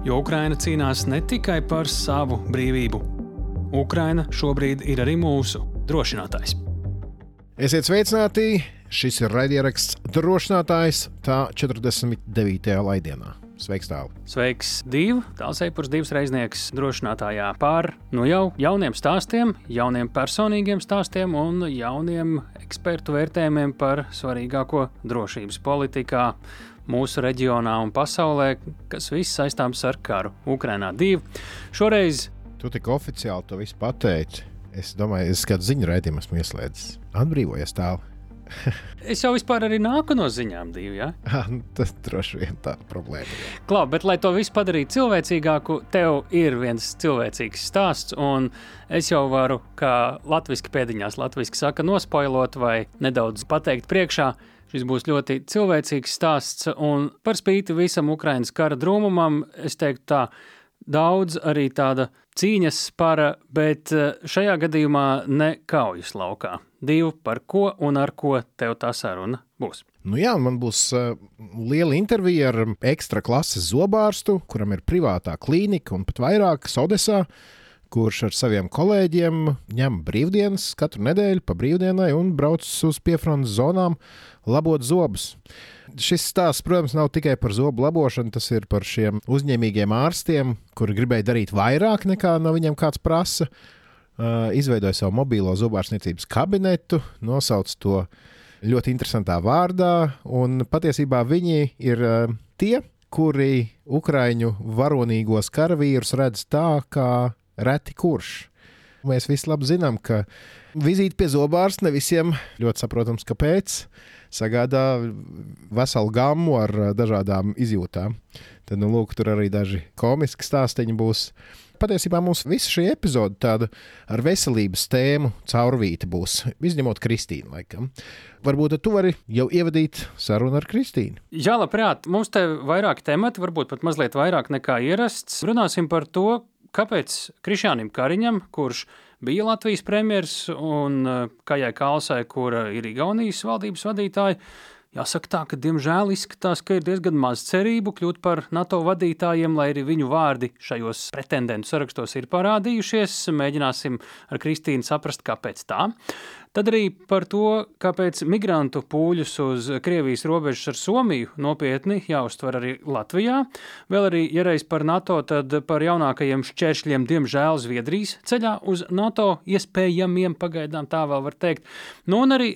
Jo Ukraina cīnās ne tikai par savu brīvību. Ukraina šobrīd ir arī mūsu drošinātājs. Esiet sveicināti! Šis ir raidieraksts drošinātājs tā 49. laidienā. Sveiks, tālu! Sveiks, divi! Tāls eipurs divs reiznieks drošinātājā par nu jau jauniem stāstiem, jauniem personīgiem stāstiem un jauniem ekspertu vērtējumiem par svarīgāko drošības politikā mūsu reģionā un pasaulē, kas viss saistāms ar karu Ukrainā. Divi. Šoreiz Tu tik oficiāli to visu pateici. Es domāju, es kādu ziņu raidījumu esmu ieslēdzis. Atbrīvojies tālu. es jau vispār arī nāku no ziņām, divi. Ja? Nu, tas droši vien tā problēma. Klau, bet, lai to visu padarītu cilvēcīgāku, tev ir viens cilvēcīgs stāsts, un es jau varu, kā latviešu pēdiņās, latviešu saka, nospoilot vai nedaudz pateikt priekšā. Šis būs ļoti cilvēcīgs stāsts, un par spīti visam Ukraiņas kara drūmumam, es teiktu tā, daudz arī tāda cīņas spara, bet eh, šajā gadījumā ne kaujas laukā. Divu par ko un ar ko tev tā saruna būs. Nu jā, man būs uh, liela intervija ar ekstra klases zobārstu, kuram ir privātā klīnika un pat vairākas Odesā, kurš ar saviem kolēģiem ņem brīvdienas katru nedēļu pa brīvdienai un brauc uz piefrontes zonām labot zobus. Šis stāsts, protams, nav tikai par zobu labošanu, tas ir par šiem uzņēmīgiem ārstiem, kuri gribēja darīt vairāk nekā no viņiem kāds prasa. Uh, izveidoja savu mobilo zobārstniecības kabinetu, nosauca to ļoti interesantā vārdā, un patiesībā viņi ir uh, tie, kuri Ukraiņu varonīgos karavīrus redz tā, kā reti kurš. Mēs visi labi zinām, ka vizīte pie zobārsta ne visiem ļoti saprotams, kāpēc sagādā veselu gammu ar dažādām izjūtām. Tad, nu, lūk, tur arī daži komiski stāstīņi būs. Patiesībā mums visa šī epizode tāda ar veselības tēmu caurvīta būs, izņemot Kristīnu laikam. Varbūt tu vari jau ievadīt sarunu ar Kristīnu. Jā, labprāt. Mums te vairāk temati, varbūt pat mazliet vairāk nekā ierasts. Runāsim par to, kāpēc Krišānam Kariņam, kurš bija Latvijas premjerministrs, un eh, Kajai Kalsai, kura ir Igaunijas valdības vadītāja, jāsaka tā, ka diemžēl izskatās, ka ir diezgan maz cerību kļūt par NATO vadītājiem, lai arī viņu vārdi šajos pretendentu sarakstos ir parādījušies. Mēģināsim ar Kristīnu saprast, kāpēc tā. Tad arī par to, kāpēc migrantu pūļus uz Krievijas robežas ar Somiju nopietni jāuztver arī Latvijā. Vēl arī, ja reiz par NATO, tad par jaunākajiem šķēršļiem, diemžēl, Zviedrijas ceļā uz NATO iespējamiem, pagaidām tā vēl var teikt. Nu, un arī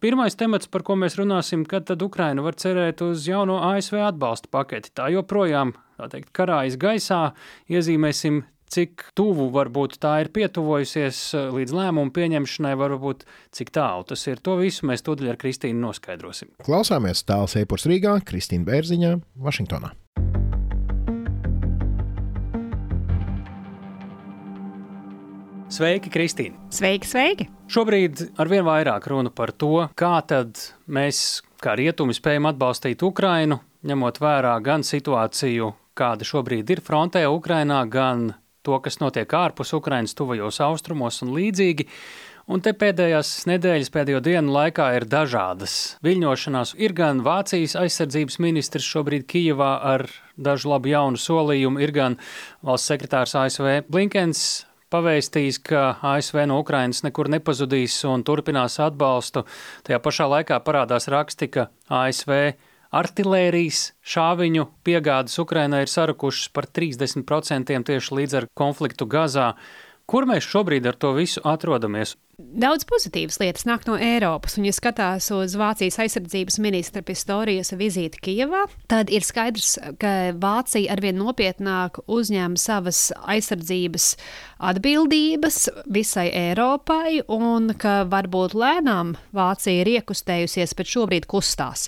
pirmais temats, par ko mēs runāsim, kad tad Ukraina var cerēt uz jauno ASV atbalsta paketi. Tā joprojām tā teikt, karājas gaisā, iezīmēsim cik tuvu varbūt tā ir pietuvojusies eh, līdz lēmumu pieņemšanai, varbūt cik tālu tas ir. To visu mēs tūdaļ ar Kristīnu noskaidrosim. Klausāmies tālāk Eipurs Rīgā, Kristīna Bērziņā, Vašingtonā. Sveiki, Kristīne! Sveiki, sveiki! Šobrīd ar vien vairāk runa par to, kā tad mēs, kā rietumi, spējam atbalstīt Ukrainu, ņemot vērā gan situāciju, kāda šobrīd ir frontē Ukrainā, gan to, kas notiek ārpus Ukrainas, tuvajos austrumos un līdzīgi. Un te pēdējās nedēļas, pēdējo dienu laikā ir dažādas viļņošanās. Ir gan Vācijas aizsardzības ministrs šobrīd Kijavā ar dažu labu jaunu solījumu, ir gan valsts sekretārs ASV Blinkens pavēstījis, ka ASV no Ukrainas nekur nepazudīs un turpinās atbalstu. Tajā pašā laikā parādās raksti, ka ASV Artilērijas šāviņu piegādes Ukrainai ir sarukušas par 30% tieši līdz ar konfliktu Gazā. Kur mēs šobrīd ar to visu atrodamies? Daudz pozitīvas lietas nāk no Eiropas, un, ja skatās uz Vācijas aizsardzības ministra Pistorijas vizīti Kijavā, tad ir skaidrs, ka Vācija arvien nopietnāk uzņem savas aizsardzības atbildības visai Eiropai, un ka varbūt lēnām Vācija ir iekustējusies, bet šobrīd kustās.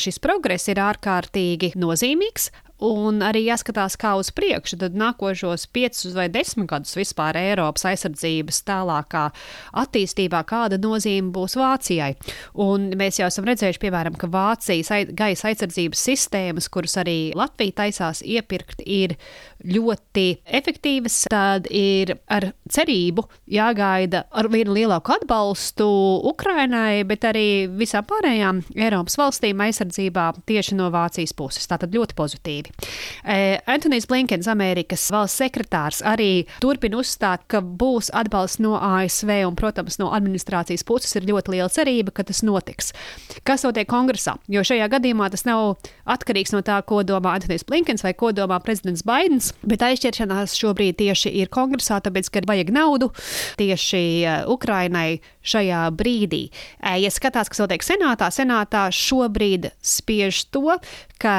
Šis progress ir ārkārtīgi nozīmīgs, un arī jāskatās, kā uz priekšu. Tad nākošos piecus vai desmit gadus vispār Eiropas aizsardzības tālākā attīstībā, kāda nozīme būs Vācijai. Un mēs jau esam redzējuši, piemēram, ka Vācijas gaisa aizsardzības sistēmas, kuras arī Latvija taisās iepirkt, ir ļoti efektīvas. Tad ir ar cerību jāgaida ar vienu lielāku atbalstu Ukrainai, bet arī visām pārējām Eiropas valstīm aizsardzībā tieši no Vācijas puses. Tātad ļoti pozitīvi. E, Antonius Blinkens, Amerikas valsts sekretārs, arī turpina uzstāt, ka būs atbalsts no ASV un, protams, no administrācijas puses ir ļoti liela cerība, ka tas notiks. Kas notiek kongresā? Jo šajā gadījumā tas nav atkarīgs no tā, ko domā Antonius Blinkens vai ko domā prezidents Baidens, bet aizķeršanās šobrīd tieši ir kongresā, tāpēc, ka vajag naudu tieši e, Ukrainai šajā brīdī. E, ja skatās, kas notiek senātā, senātā šobrīd spiež to, ka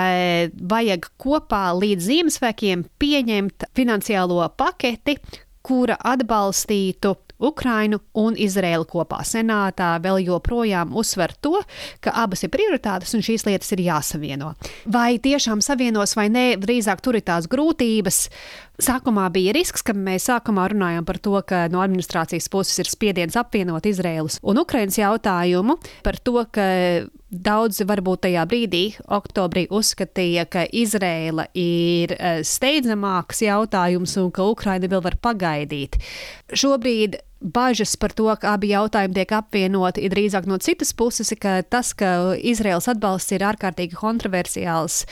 vajag kopā līdz Ziemassvētkiem pieņemt finansiālo paketi, kura atbalstītu Ukrainu un Izraēlu kopā. Senātā vēl joprojām uzsver to, ka abas ir prioritātes un šīs lietas ir jāsavieno. Vai tiešām savienos vai nē, drīzāk tur ir tās grūtības. Sākumā bija risks, ka mēs sākumā runājām par to, ka no administrācijas puses ir spiediens apvienot Izraēlas un Ukrainas jautājumu, par to, ka Daudzi varbūt tajā brīdī, oktobrī, uzskatīja, ka Izrēla ir e, steidzamāks jautājums un ka Ukraina vēl var pagaidīt. Šobrīd bažas par to, ka abi jautājumi tiek apvienoti, ir drīzāk no citas puses, ka tas, ka Izraels atbalsts ir ārkārtīgi kontroversiāls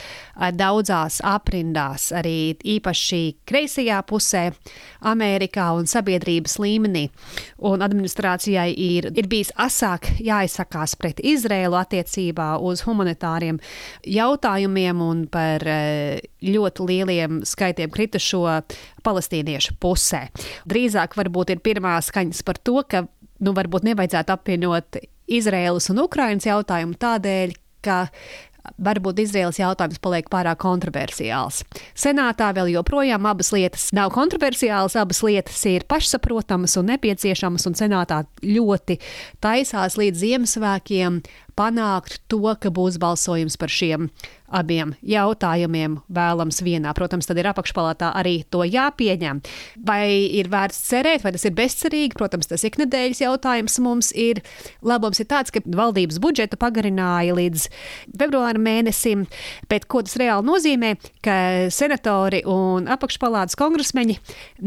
daudzās aprindās, arī īpaši kreisajā pusē, Amerikā un sabiedrības līmenī. Un administrācijai ir, ir bijis asāk jāizsakās pret Izraēlu attiecībā uz humanitāriem jautājumiem un par ļoti lieliem skaitiem kritušo palestīniešu pusē. Drīzāk varbūt ir pirmā skaņas par to, ka nu, varbūt nevajadzētu apvienot Izraēlas un Ukrainas jautājumu tādēļ, ka varbūt Izraels jautājums paliek pārāk kontroversiāls. Senātā vēl joprojām abas lietas nav kontroversiālas, abas lietas ir pašsaprotamas un nepieciešamas, un senātā ļoti taisās līdz Ziemassvētkiem panākt to, ka būs balsojums par šiem abiem jautājumiem vēlams vienā. Protams, tad ir apakšpalātā arī to jāpieņem. Vai ir vērts cerēt, vai tas ir bezcerīgi? Protams, tas iknedēļas jautājums mums ir. Labums ir tāds, ka valdības budžetu pagarināja līdz februāra mēnesim, bet ko tas reāli nozīmē, ka senatori un apakšpalātas kongresmeņi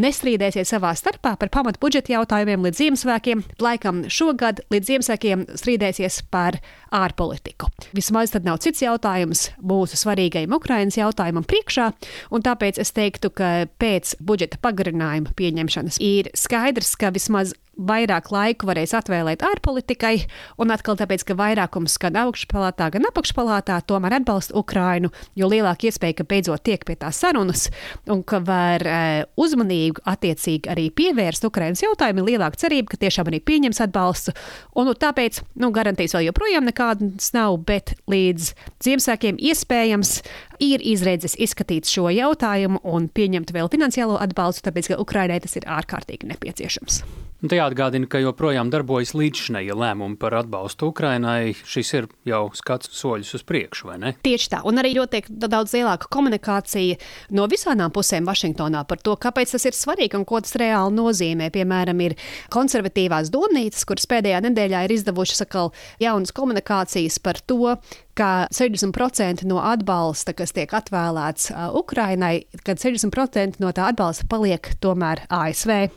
nestrīdēsies savā starpā par pamatu budžeta jautājumiem līdz Ziemassvētkiem. Laikam šogad līdz Ziemassvētkiem strīdēsies par ārpolitiku. Vismaz tad nav cits jautājums mūsu svarīgajam Ukrainas jautājumam priekšā, un tāpēc es teiktu, ka pēc budžeta pagarinājuma pieņemšanas ir skaidrs, ka vismaz vairāk laika varēs atvēlēt ārpolitikai, un atkal tāpēc, ka vairākums gan augšpalātā, gan apakšpalātā tomēr atbalsta Ukrainu, jo lielāka iespēja, ka beidzot tiek pie tā sarunas, un ka var e, uzmanību attiecīgi arī pievērst Ukrainas jautājumu, ir lielāka cerība, ka tiešām arī pieņems atbalstu, un nu, tāpēc, nu, garantijas vēl joprojām nekādas nav, bet līdz Ziemassvētkiem iespējams ir izredzes izskatīt šo jautājumu un pieņemt vēl finansiālo atbalstu, tāpēc, ka Ukrainai tas ir ārkārtīgi nepieciešams. Te jāatgādina, ka joprojām darbojas līdzšinēja lēmumi par atbalstu Ukrainai. Šis ir jau skats soļus uz priekšu, vai ne? Tieši tā, un arī ļoti daudz lielāka komunikācija no visām pusēm Vašingtonā par to, kāpēc tas ir svarīgi un ko tas reāli nozīmē. Piemēram, ir konservatīvās domnīcas, kuras pēdējā nedēļā ir izdevušas atkal jaunas komunikācijas par to, ka 60% no atbalsta, kas tiek atvēlēts uh, Ukrainai, kad 60% no tā atbalsta paliek tomēr ASV.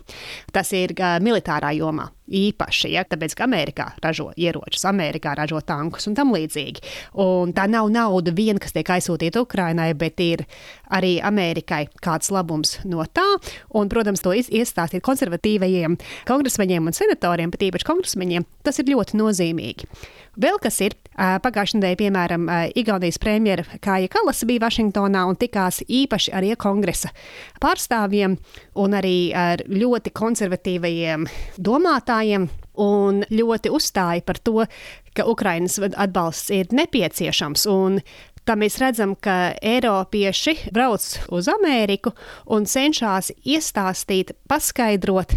Tas ir uh, militārā jomā īpaši, ja, tāpēc, ka Amerikā ražo ieročus, Amerikā ražo tankus un tam līdzīgi. Un tā nav nauda viena, kas tiek aizsūtīta Ukrainai, bet ir arī Amerikai kāds labums no tā. Un, protams, to iestāstīt konservatīvajiem kongresmeņiem un senatoriem, bet īpaši kongresmeņiem, tas ir ļoti nozīmīgi. Vēl kas ir, pagājušajā nedēļā, piemēram, Igaunijas premjera Kāja Kalasa bija Vašingtonā un tikās īpaši ar kongresa pārstāvjiem un arī ar ļoti konservatīvajiem domātājiem un ļoti uzstāja par to, ka Ukrainas atbalsts ir nepieciešams. Tā mēs redzam, ka Eiropieši brauc uz Ameriku un cenšas iestāstīt, paskaidrot,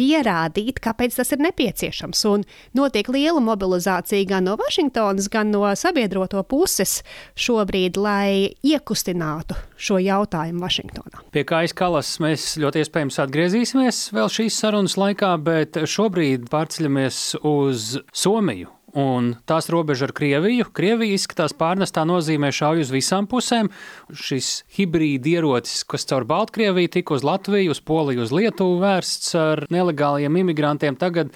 pierādīt, kāpēc tas ir nepieciešams. Un notiek liela mobilizācija gan no Vašingtonas, gan no sabiedroto puses šobrīd, lai iekustinātu šo jautājumu Vašingtonā. Pie kājas kalas mēs ļoti iespējams atgriezīsimies vēl šīs sarunas laikā, bet šobrīd pārceļamies uz Somiju un tās robeža ar Krieviju. Krievija izskatās pārnestā nozīmē šauj uz visām pusēm. Šis hibrīda ierocis, kas caur Baltkrieviju tika uz Latviju, uz Poliju, uz Lietuvu vērsts ar nelegāliem imigrantiem, tagad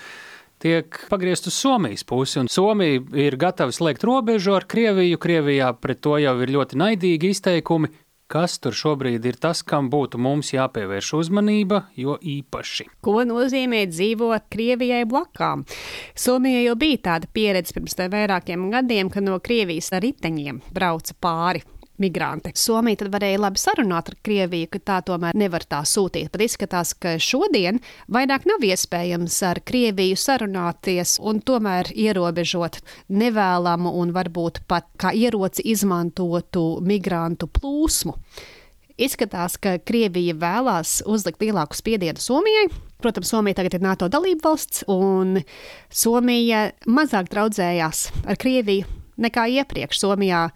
tiek pagriezts uz Somijas pusi. Un Somija ir gatava slēgt robežu ar Krieviju. Krievijā pret to jau ir ļoti naidīgi izteikumi. Kas tur šobrīd ir tas, kam būtu mums jāpievērš uzmanība, jo īpaši? Ko nozīmē dzīvot Krievijai blakām? Somijai jau bija tāda pieredze pirms vairākiem gadiem, ka no Krievijas ar riteņiem brauca pāri migranti. Somija tad varēja labi sarunāt ar Krieviju, ka tā tomēr nevar tā sūtīt. Pat izskatās, ka šodien vairāk nav iespējams ar Krieviju sarunāties un tomēr ierobežot nevēlamu un varbūt pat kā ieroci izmantotu migrantu plūsmu. Izskatās, ka Krievija vēlās uzlikt lielāku spiedienu Somijai. Protams, Somija tagad ir NATO dalība valsts, un Somija mazāk draudzējās ar Krieviju nekā iepriekš. Somijā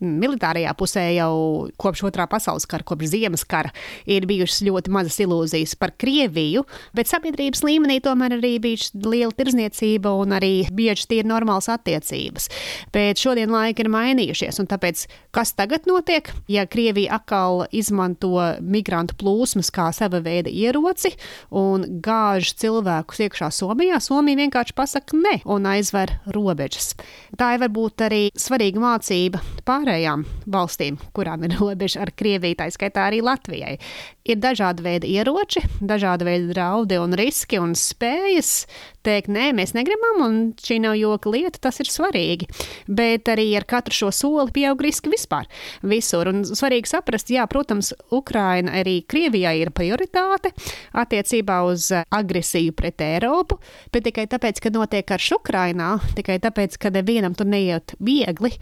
militārajā pusē jau kopš otrā pasaules kara, kopš ziemas kara, ir bijušas ļoti mazas ilūzijas par Krieviju, bet sabiedrības līmenī tomēr arī bijusi liela tirzniecība un arī bieži tie ir normāls attiecības. Bet šodien laiki ir mainījušies, un tāpēc kas tagad notiek? Ja Krievija atkal izmanto migrantu plūsmas kā sava veida ieroci un gāž cilvēkus iekšā Somijā, Somija vienkārši pasaka ne un aizver robežas. Tā ir varbūt arī svarīga mācība pār pārējām valstīm, kurām ir robeža ar Krieviju, tā skaitā arī Latvijai. Ir dažādi veidi ieroči, dažādi veidi draudi un riski un spējas teikt, nē, mēs negribam, un šī nav joka lieta, tas ir svarīgi. Bet arī ar katru šo soli pieaug riski vispār, visur. Un svarīgi saprast, jā, protams, Ukraina arī Krievijai ir prioritāte attiecībā uz agresiju pret Eiropu, bet tikai tāpēc, ka notiek karš Ukrainā, tikai tāpēc, ka nevienam tur neiet viegli,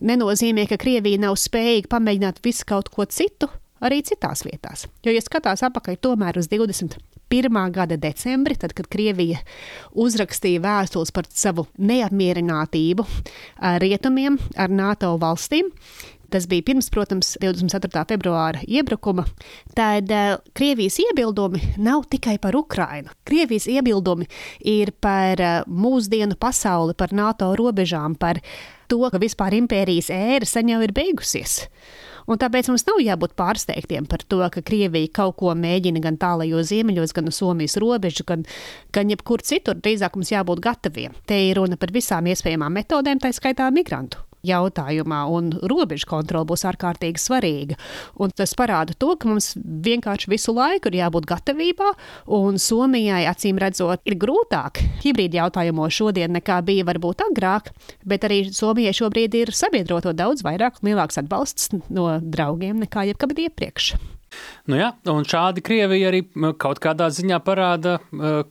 nenozīmē, ka Krievija nav spējīga pamēģināt visu kaut ko citu arī citās vietās. Jo, ja skatās apakaļ tomēr uz 20 pirmā gada decembri, tad, kad Krievija uzrakstīja vēstules par savu neapmierinātību ar rietumiem, ar NATO valstīm. Tas bija pirms, protams, 24. februāra iebrukuma. Tad uh, Krievijas iebildumi nav tikai par Ukrajinu. Krievijas iebildumi ir par uh, mūsdienu pasauli, par NATO robežām, par to, ka vispār impērijas ēra sen jau ir beigusies. Un tāpēc mums nav jābūt pārsteigtiem par to, ka Krievija kaut ko mēģina gan tālajos ziemeļos, gan uz Somijas robežu, gan, gan jebkur citur. Drīzāk mums jābūt gataviem. Te ir runa par visām iespējamām metodēm, tā skaitā migrantu jautājumā, un robežu kontrole būs ārkārtīgi svarīga. Un tas parāda to, ka mums vienkārši visu laiku ir jābūt gatavībā, un Somijai, acīm redzot, ir grūtāk hibrīd jautājumos šodien nekā bija varbūt agrāk, bet arī Somijai šobrīd ir sabiedroto daudz vairāk un lielāks atbalsts no draugiem nekā jebkad iepriekš. Nu jā, un šādi Krievija arī kaut kādā ziņā parāda,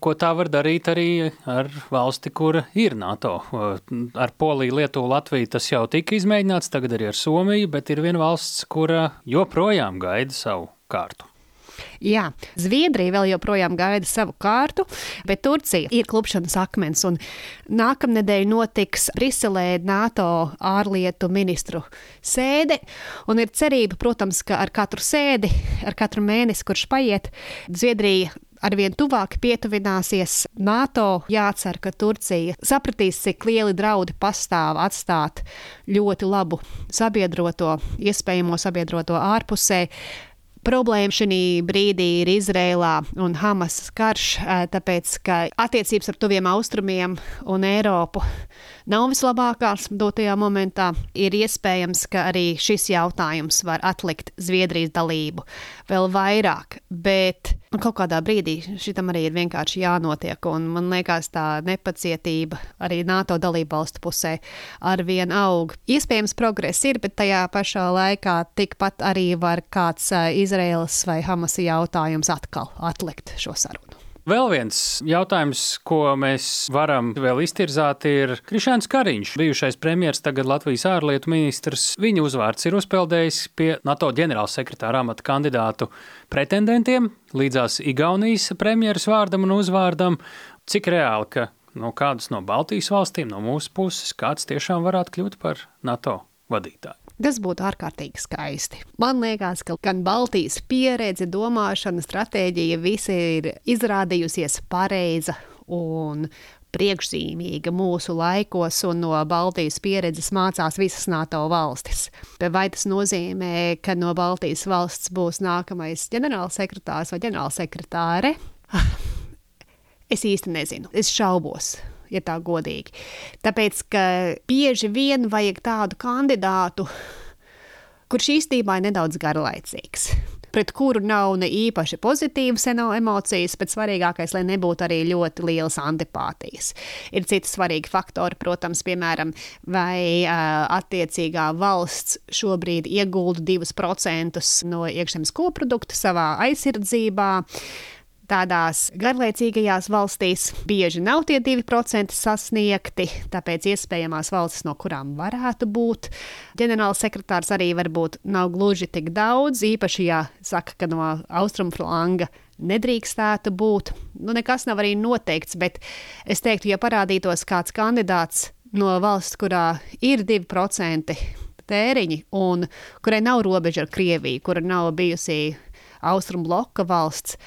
ko tā var darīt arī ar valsti, kura ir NATO. Ar Poliju, Lietuvu, Latviju tas jau tika izmēģināts, tagad arī ar Somiju, bet ir viena valsts, kura joprojām gaida savu kārtu. Jā, Zviedrija vēl joprojām gaida savu kārtu, bet Turcija ir klupšanas akmens. Nākamnedēļ notiks Briselē NATO ārlietu ministru sēde. Un ir cerība, protams, ka ar katru sēdi, ar katru mēnesi, kurš paiet, Zviedrija arvien tuvāk pietuvināsies NATO. Jācer, ka Turcija sapratīs, cik lieli draudi pastāv atstāt ļoti labu sabiedroto, iespējamo sabiedroto ārpusē. Problēma šī brīdī ir Izrēlā un Hamas karš, tāpēc ka attiecības ar tuviem austrumiem un Eiropu nav vislabākās dotajā momentā. Ir iespējams, ka arī šis jautājums var atlikt Zviedrijas dalību vēl vairāk, bet kaut kādā brīdī šitam arī ir vienkārši jānotiek. Man liekas, tā nepacietība arī NATO dalību valstu pusē arvien aug. Iespējams, progress ir, bet tajā pašā laikā tikpat arī var kāds izdarīt Izraēlas vai Hamasa jautājums atkal atlikt šo sarunu. Vēl viens jautājums, ko mēs varam vēl iztirzāt, ir Krišāns Kariņš, bijušais premjerministrs, tagad Latvijas ārlietu ministrs. Viņa uzvārds ir uzpeldējis pie NATO ģenerālsekretāra amata kandidātu pretendentiem, līdzās Igaunijas premjeras vārdam un uzvārdam. Cik reāli, ka no kādas no Baltijas valstīm, no mūsu puses, kāds tiešām varētu kļūt par NATO vadītāju? Tas būtu ārkārtīgi skaisti. Man liekas, ka gan Baltijas pieredze, domāšana, stratēģija visi ir izrādījusies pareiza un priekšzīmīga mūsu laikos, un no Baltijas pieredzes mācās visas NATO valstis. Vai tas nozīmē, ka no Baltijas valsts būs nākamais ģenerālsekretārs vai ģenerālsekretāre? Es īsti nezinu. Es šaubos ja tā godīgi. Tāpēc, ka bieži vien vajag tādu kandidātu, kurš īstenībā ir nedaudz garlaicīgs pret kuru nav ne īpaši pozitīvas emocijas, bet svarīgākais, lai nebūtu arī ļoti lielas antipātijas. Ir citi svarīgi faktori, protams, piemēram, vai uh, attiecīgā valsts šobrīd iegulda 2% no iekšzemes koprodukta savā aizsardzībā. Tādās garlaicīgajās valstīs bieži nav tie 2% sasniegti, tāpēc iespējamās valstis, no kurām varētu būt ģenerālsekretārs, arī varbūt nav gluži tik daudz. Īpaši, ja saka, ka no austrumflanga nedrīkstētu būt. Nu, nekas nav arī noteikts, bet es teiktu, ja parādītos kāds kandidāts no valsts, kurā ir 2% tēriņi un kurai nav robeža ar Krieviju, kura nav bijusi austrumu bloka valsts,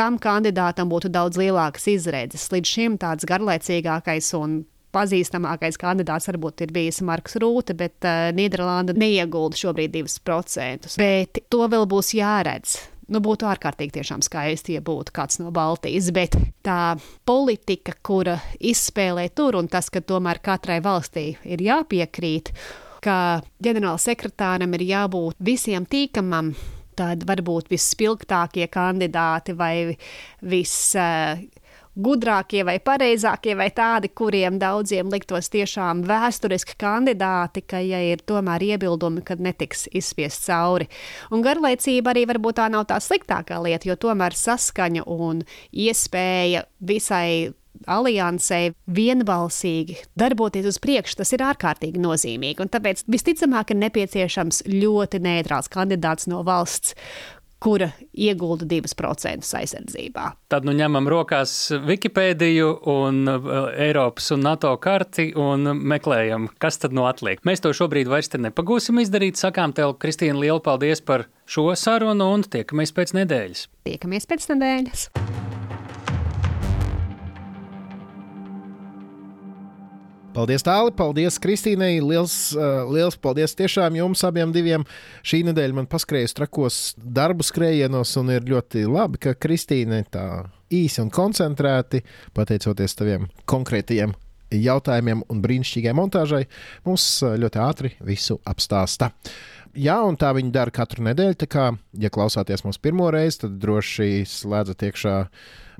tam kandidātam būtu daudz lielākas izredzes. Līdz šim tāds garlaicīgākais un pazīstamākais kandidāts varbūt ir bijis Marks Rūte, bet uh, Nīderlanda neiegulda šobrīd 2%. Bet to vēl būs jāredz. Nu, būtu ārkārtīgi skaisti, ja būtu kāds no Baltijas, bet tā politika, kura izspēlē tur, un tas, ka tomēr katrai valstī ir jāpiekrīt, ka ģenerālsekretāram ir jābūt visiem tīkamam, tad varbūt visspilgtākie kandidāti vai viss. Uh, gudrākie vai pareizākie, vai tādi, kuriem daudziem liktos tiešām vēsturiski kandidāti, ka, ja ir tomēr iebildumi, kad netiks izspiest cauri. Un garlaicība arī varbūt tā nav tā sliktākā lieta, jo tomēr saskaņa un iespēja visai aliansē vienbalsīgi darboties uz priekšu, tas ir ārkārtīgi nozīmīgi. Un tāpēc visticamāk ir nepieciešams ļoti neitrāls kandidāts no valsts, kura iegulda 2% aizsardzībā. Tad nu ņemam rokās Wikipēdiju un uh, Eiropas un NATO karti un meklējam, kas tad nu atliek. Mēs to šobrīd vairs nepagūsim izdarīt. Sakām tev, Kristīna, lielu paldies par šo sarunu un tiekamies pēc nedēļas. Tiekamies pēc nedēļas. Paldies, Tāli! Paldies, Kristīnai! Liels, uh, liels paldies tiešām jums abiem diviem! Šī nedēļa man paskrējusi trakos darbu skrējienos, un ir ļoti labi, ka Kristīne tā īsi un koncentrēti, pateicoties taviem konkrētajiem jautājumiem un brīnišķīgai montāžai, mums ļoti ātri visu apstāsta. Jā, un tā viņi dara katru nedēļu. Tā kā, ja klausāties mūsu pirmo reizi, tad droši slēdzat iekšā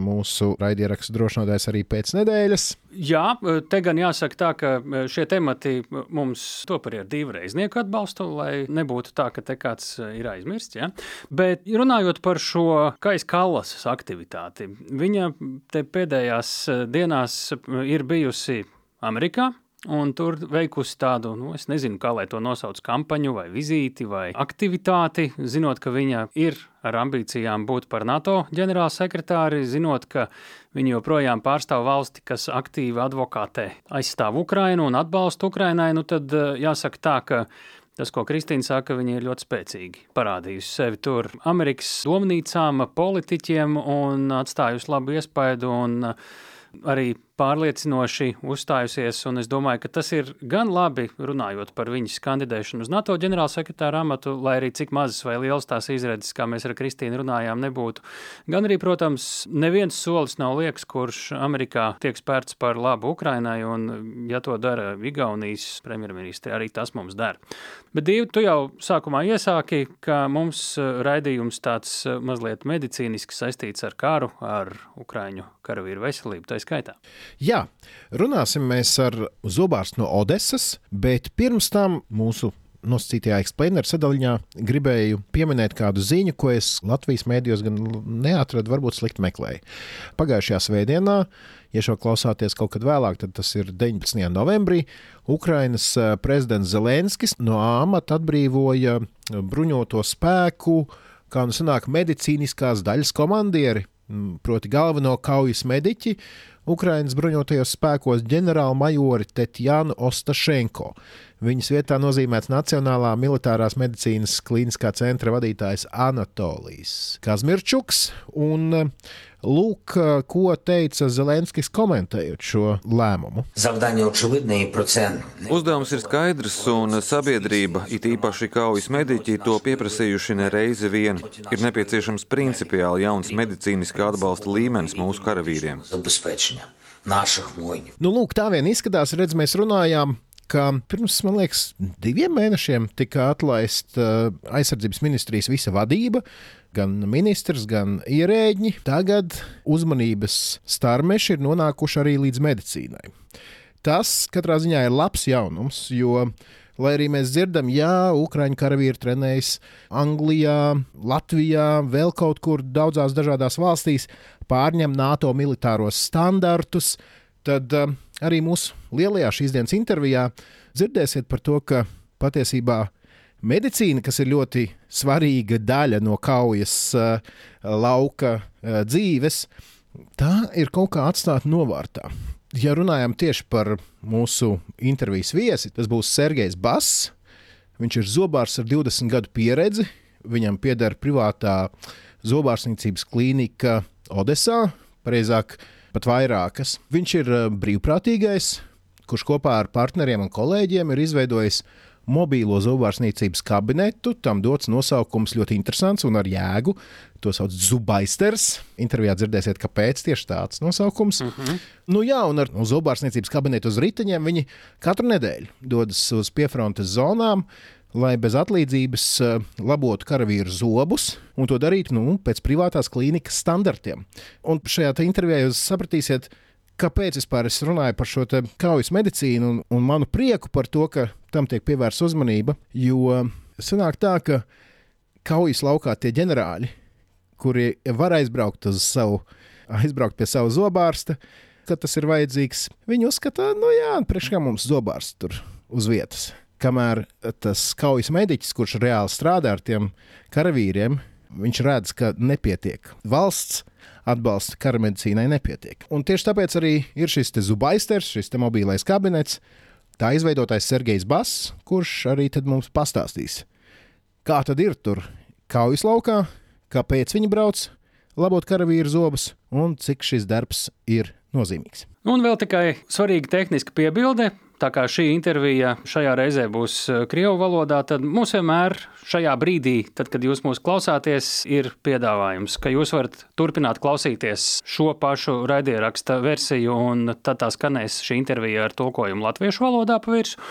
mūsu raidierakstu drošinājums arī pēc nedēļas. Jā, te gan jāsaka tā, ka šie temati mums top arī ar divreiznieku atbalstu, lai nebūtu tā, ka te kāds ir aizmirsts. Ja? Bet runājot par šo Kais Kallas aktivitāti, viņa te pēdējās dienās ir bijusi Amerikā. Un tur veikusi tādu, nu, es nezinu, kā lai to nosauc, kampaņu vai vizīti vai aktivitāti, zinot, ka viņa ir ar ambīcijām būt par NATO ģenerālsekretāri, zinot, ka viņa joprojām pārstāv valsti, kas aktīvi advokātē aizstāv Ukrainu un atbalsta Ukrainai, nu tad eh, jāsaka tā, ka Tas, ko Kristīna saka, viņa ir ļoti spēcīgi parādījusi sevi tur Amerikas domnīcām, politiķiem un atstājusi labu iespaidu. Un, arī pārliecinoši uzstājusies, un es domāju, ka tas ir gan labi runājot par viņas kandidēšanu uz NATO ģenerālsekretāra amatu, lai arī cik mazas vai lielas tās izredzes, kā mēs ar Kristīnu runājām, nebūtu. Gan arī, protams, neviens solis nav liekas, kurš Amerikā tiek spērts par labu Ukrainai, un ja to dara Igaunijas premjerministri, arī tas mums dara. Bet, Dīvi, tu jau sākumā iesāki, ka mums raidījums tāds mazliet medicīniski saistīts ar karu, ar Ukraiņu karavīru veselību, tā skaitā. Jā, runāsim mēs ar zobārstu no Odesas, bet pirms tam mūsu nosacītajā explaineru sadaļā gribēju pieminēt kādu ziņu, ko es Latvijas mēdījos gan neatradu, varbūt slikti meklēju. Pagājušajā svētdienā, ja šo klausāties kaut kad vēlāk, tad tas ir 19. novembrī, Ukrainas eh, prezidents Zelenskis no amata atbrīvoja bruņoto spēku, kā nu sanāk, medicīniskās daļas komandieri, proti galveno kaujas mediķi, Ukraiņas bruņotajos spēkos ģenerālmajori Tetjānu Ostašenko. Viņas vietā nozīmēts Nacionālā militārās medicīnas klīniskā centra vadītājs Anatolijas Kazmirčuks. Un, Lūk, ko teica Zelenskis komentējot šo lēmumu. Uzdevums ir skaidrs, un sabiedrība, it īpaši kaujas mediķi, to pieprasījuši ne reizi vien. Ir nepieciešams principiāli jauns medicīniskā atbalsta līmenis mūsu karavīriem. Nu, lūk, tā vien izskatās, redz, mēs runājām ka pirms, man liekas, diviem mēnešiem tika atlaista uh, aizsardzības ministrijas visa vadība. Gan ministrs, gan ierēģi. Tagad uzmanības starmeši ir nonākuši arī līdz medicīnai. Tas katrā ziņā ir labs jaunums, jo Lai arī mēs dzirdam, jā, Ukrāņu karavīri trenējas Anglijā, Latvijā, vēl kaut kur daudzās dažādās valstīs, pārņem NATO militāros standartus, tad uh, arī mūsu lielajā šīs dienas intervijā dzirdēsiet par to, ka patiesībā medicīna, kas ir ļoti svarīga daļa no kaujas uh, lauka uh, dzīves, tā ir kaut kā atstāta novārtā. Ja runājam tieši par mūsu intervijas viesi, tas būs Sergejs Bass. Viņš ir zobārs ar 20 gadu pieredzi. Viņam pieder privātā zobārstniecības klīnika Odesā, precīzāk, pat vairākas. Viņš ir eh, brīvprātīgais, kurš kopā ar partneriem un kolēģiem ir izveidojis mobīlo zobārstniecības kabinetu. Tam dots nosaukums ļoti interesants un ar jēgu. To sauc par Zubaisters. Intervijā dzirdēsiet, kāpēc tieši tāds nosaukums. Mm -hmm. Nu, jā, un ar no zobārstniecības kabinetu uz riteņiem viņi katru nedēļu dodas uz piefrontes zonām lai bez atlīdzības eh, labotu karavīru zobus un to darītu nu, pēc privātās klīnikas standartiem. Un šajā intervijā jūs sapratīsiet, kāpēc vispār es runāju par šo kaujas medicīnu un, un manu prieku par to, ka tam tiek pievērsta uzmanība. Jo sanāk tā, ka kaujas laukā tie ģenerāļi, kuri var aizbraukt savu, aizbraukt pie sava zobārsta, kad tas ir vajadzīgs, viņi uzskata, nu jā, priekš kā mums zobārsts tur uz vietas kamēr tas kaujas mediķis, kurš reāli strādā ar tiem karavīriem, viņš redz, ka nepietiek. Valsts atbalsta kara medicīnai nepietiek. Un tieši tāpēc arī ir šis zubaisters, šis mobilais kabinets, tā izveidotājs Sergejs Bass, kurš arī mums pastāstīs, kā tad ir tur kaujas laukā, kāpēc viņi brauc labot karavīru zobus un cik šis darbs ir nozīmīgs. Un vēl tikai svarīga tehniska piebilde. Tā kā šī intervija šajā reizē būs eh, Krievu valodā, tad mums vienmēr šajā brīdī, tad, kad jūs mūs klausāties, ir piedāvājums, ka jūs varat turpināt klausīties šo pašu raidieraksta versiju, un tad tā skanēs šī intervija ar tulkojumu latviešu valodā pa virsmu.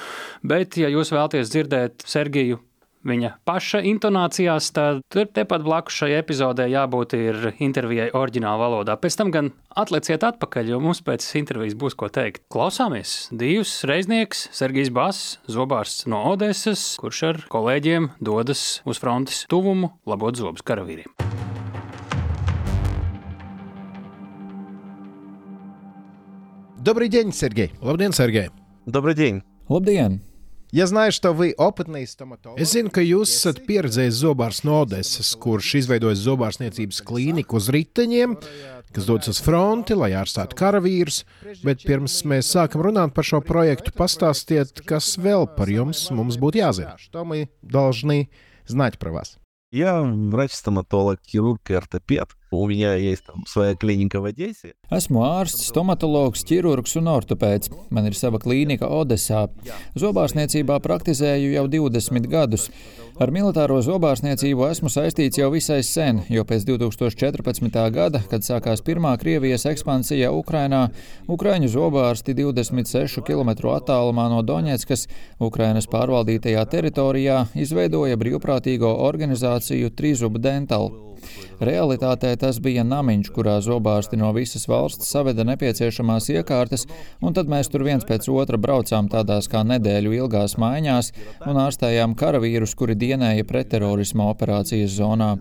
Bet, ja jūs vēlaties dzirdēt Sergiju viņa paša intonācijās, tad tur tepat blakus šai epizodē jābūt ir intervijai oriģinālā valodā. Pēc tam gan atleciet atpakaļ, jo mums pēc intervijas būs ko teikt. Klausāmies! Divs reiznieks, Sergijs Bass, zobārsts no Odesas, kurš ar kolēģiem dodas uz frontes tuvumu labot zobus karavīriem. Добрый день, Сергей. Labdien, Sergei! Добрый день! Labdien! Ja знаю, что вы опытный стоматолог. Es zinu, ka jūs esat pieredzējis zobārs no Odesas, kurš izveidojis zobārstniecības klīniku uz riteņiem, kas dodas uz fronti, lai ārstātu karavīrus. Bet pirms mēs sākam runāt par šo projektu, pastāstiet, kas vēl par jums mums būtu jāzina. Что мы должны знать про вас? Я врач-стоматолог, хирург и ортопед. У меня есть там своя klīnika в Одессе. Esmu ārsts, stomatologs, ķirurgs un ortopēds. Man ir sava klīnika Odesā. Zobārstniecībā praktizēju jau 20 gadus. Ar militāro zobārstniecību esmu saistīts jau visai sen, jo pēc 2014. gada, kad sākās pirmā Krievijas ekspansija Ukrainā, Ukraiņu zobārsti 26 km attālumā no Doņetskas, Ukrainas pārvaldītajā teritorijā, izveidoja brīvprātīgo organizāciju Trizuba Dental. Realitātē tas bija namiņš, kurā zobārsti no visas valsts saveda nepieciešamās iekārtas, un tad mēs tur viens pēc otra braucām tādās kā nedēļu ilgās maiņās un ārstējām karavīrus, kuri dienēja pretterorisma operācijas zonā.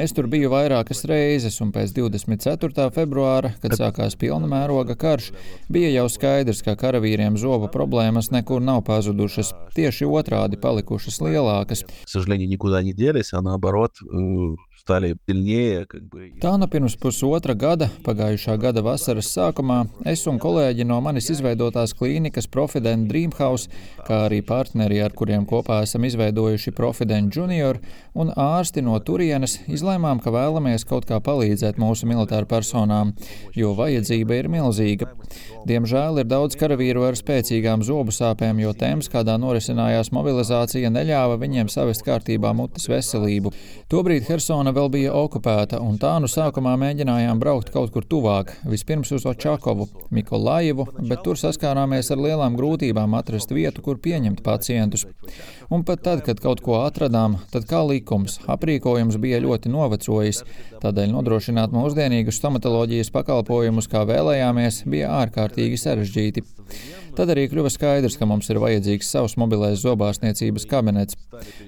Es tur biju vairākas reizes, un pēc 24. februāra, kad sākās pilna mēroga karš, bija jau skaidrs, ka karavīriem zobu problēmas nekur nav pazudušas, tieši otrādi palikušas lielākas. К сожалению, никуда не делись, а наоборот, стали сильнее. Как бы. Tā nu pirms pusotra gada, pagājušā gada vasaras sākumā, es un kolēģi no manis izveidotās klīnikas Profident Dreamhouse, kā arī partneri, ar kuriem kopā esam izveidojuši Profident Junior, un ārsti no turienes izlēmām, ka vēlamies kaut kā palīdzēt mūsu militāru personām, jo vajadzība ir milzīga. Diemžēl ir daudz karavīru ar spēcīgām zobu sāpēm, jo tēmas, kādā norisinājās mobilizācija, neļāva viņiem savest kārtībā mutes veselību. Tobrīd Hersona vēl bija okupēta, un tā nu sākumā mēģinājām braukt kaut kur tuvāk, vispirms uz Očakovu, Mikolaivu, bet tur saskārāmies ar lielām grūtībām atrast vietu, kur pieņemt pacientus. Un pat tad, kad kaut ko atradām, tad kā likums, aprīkojums bija ļoti novecojis, tādēļ nodrošināt mūsdienīgus stomatoloģijas pakalpojumus, kā vēlējāmies, bija ārkārtīgi sarežģīti. Tad arī kļuva skaidrs, ka mums ir vajadzīgs savs mobilais zobārstniecības kabinets.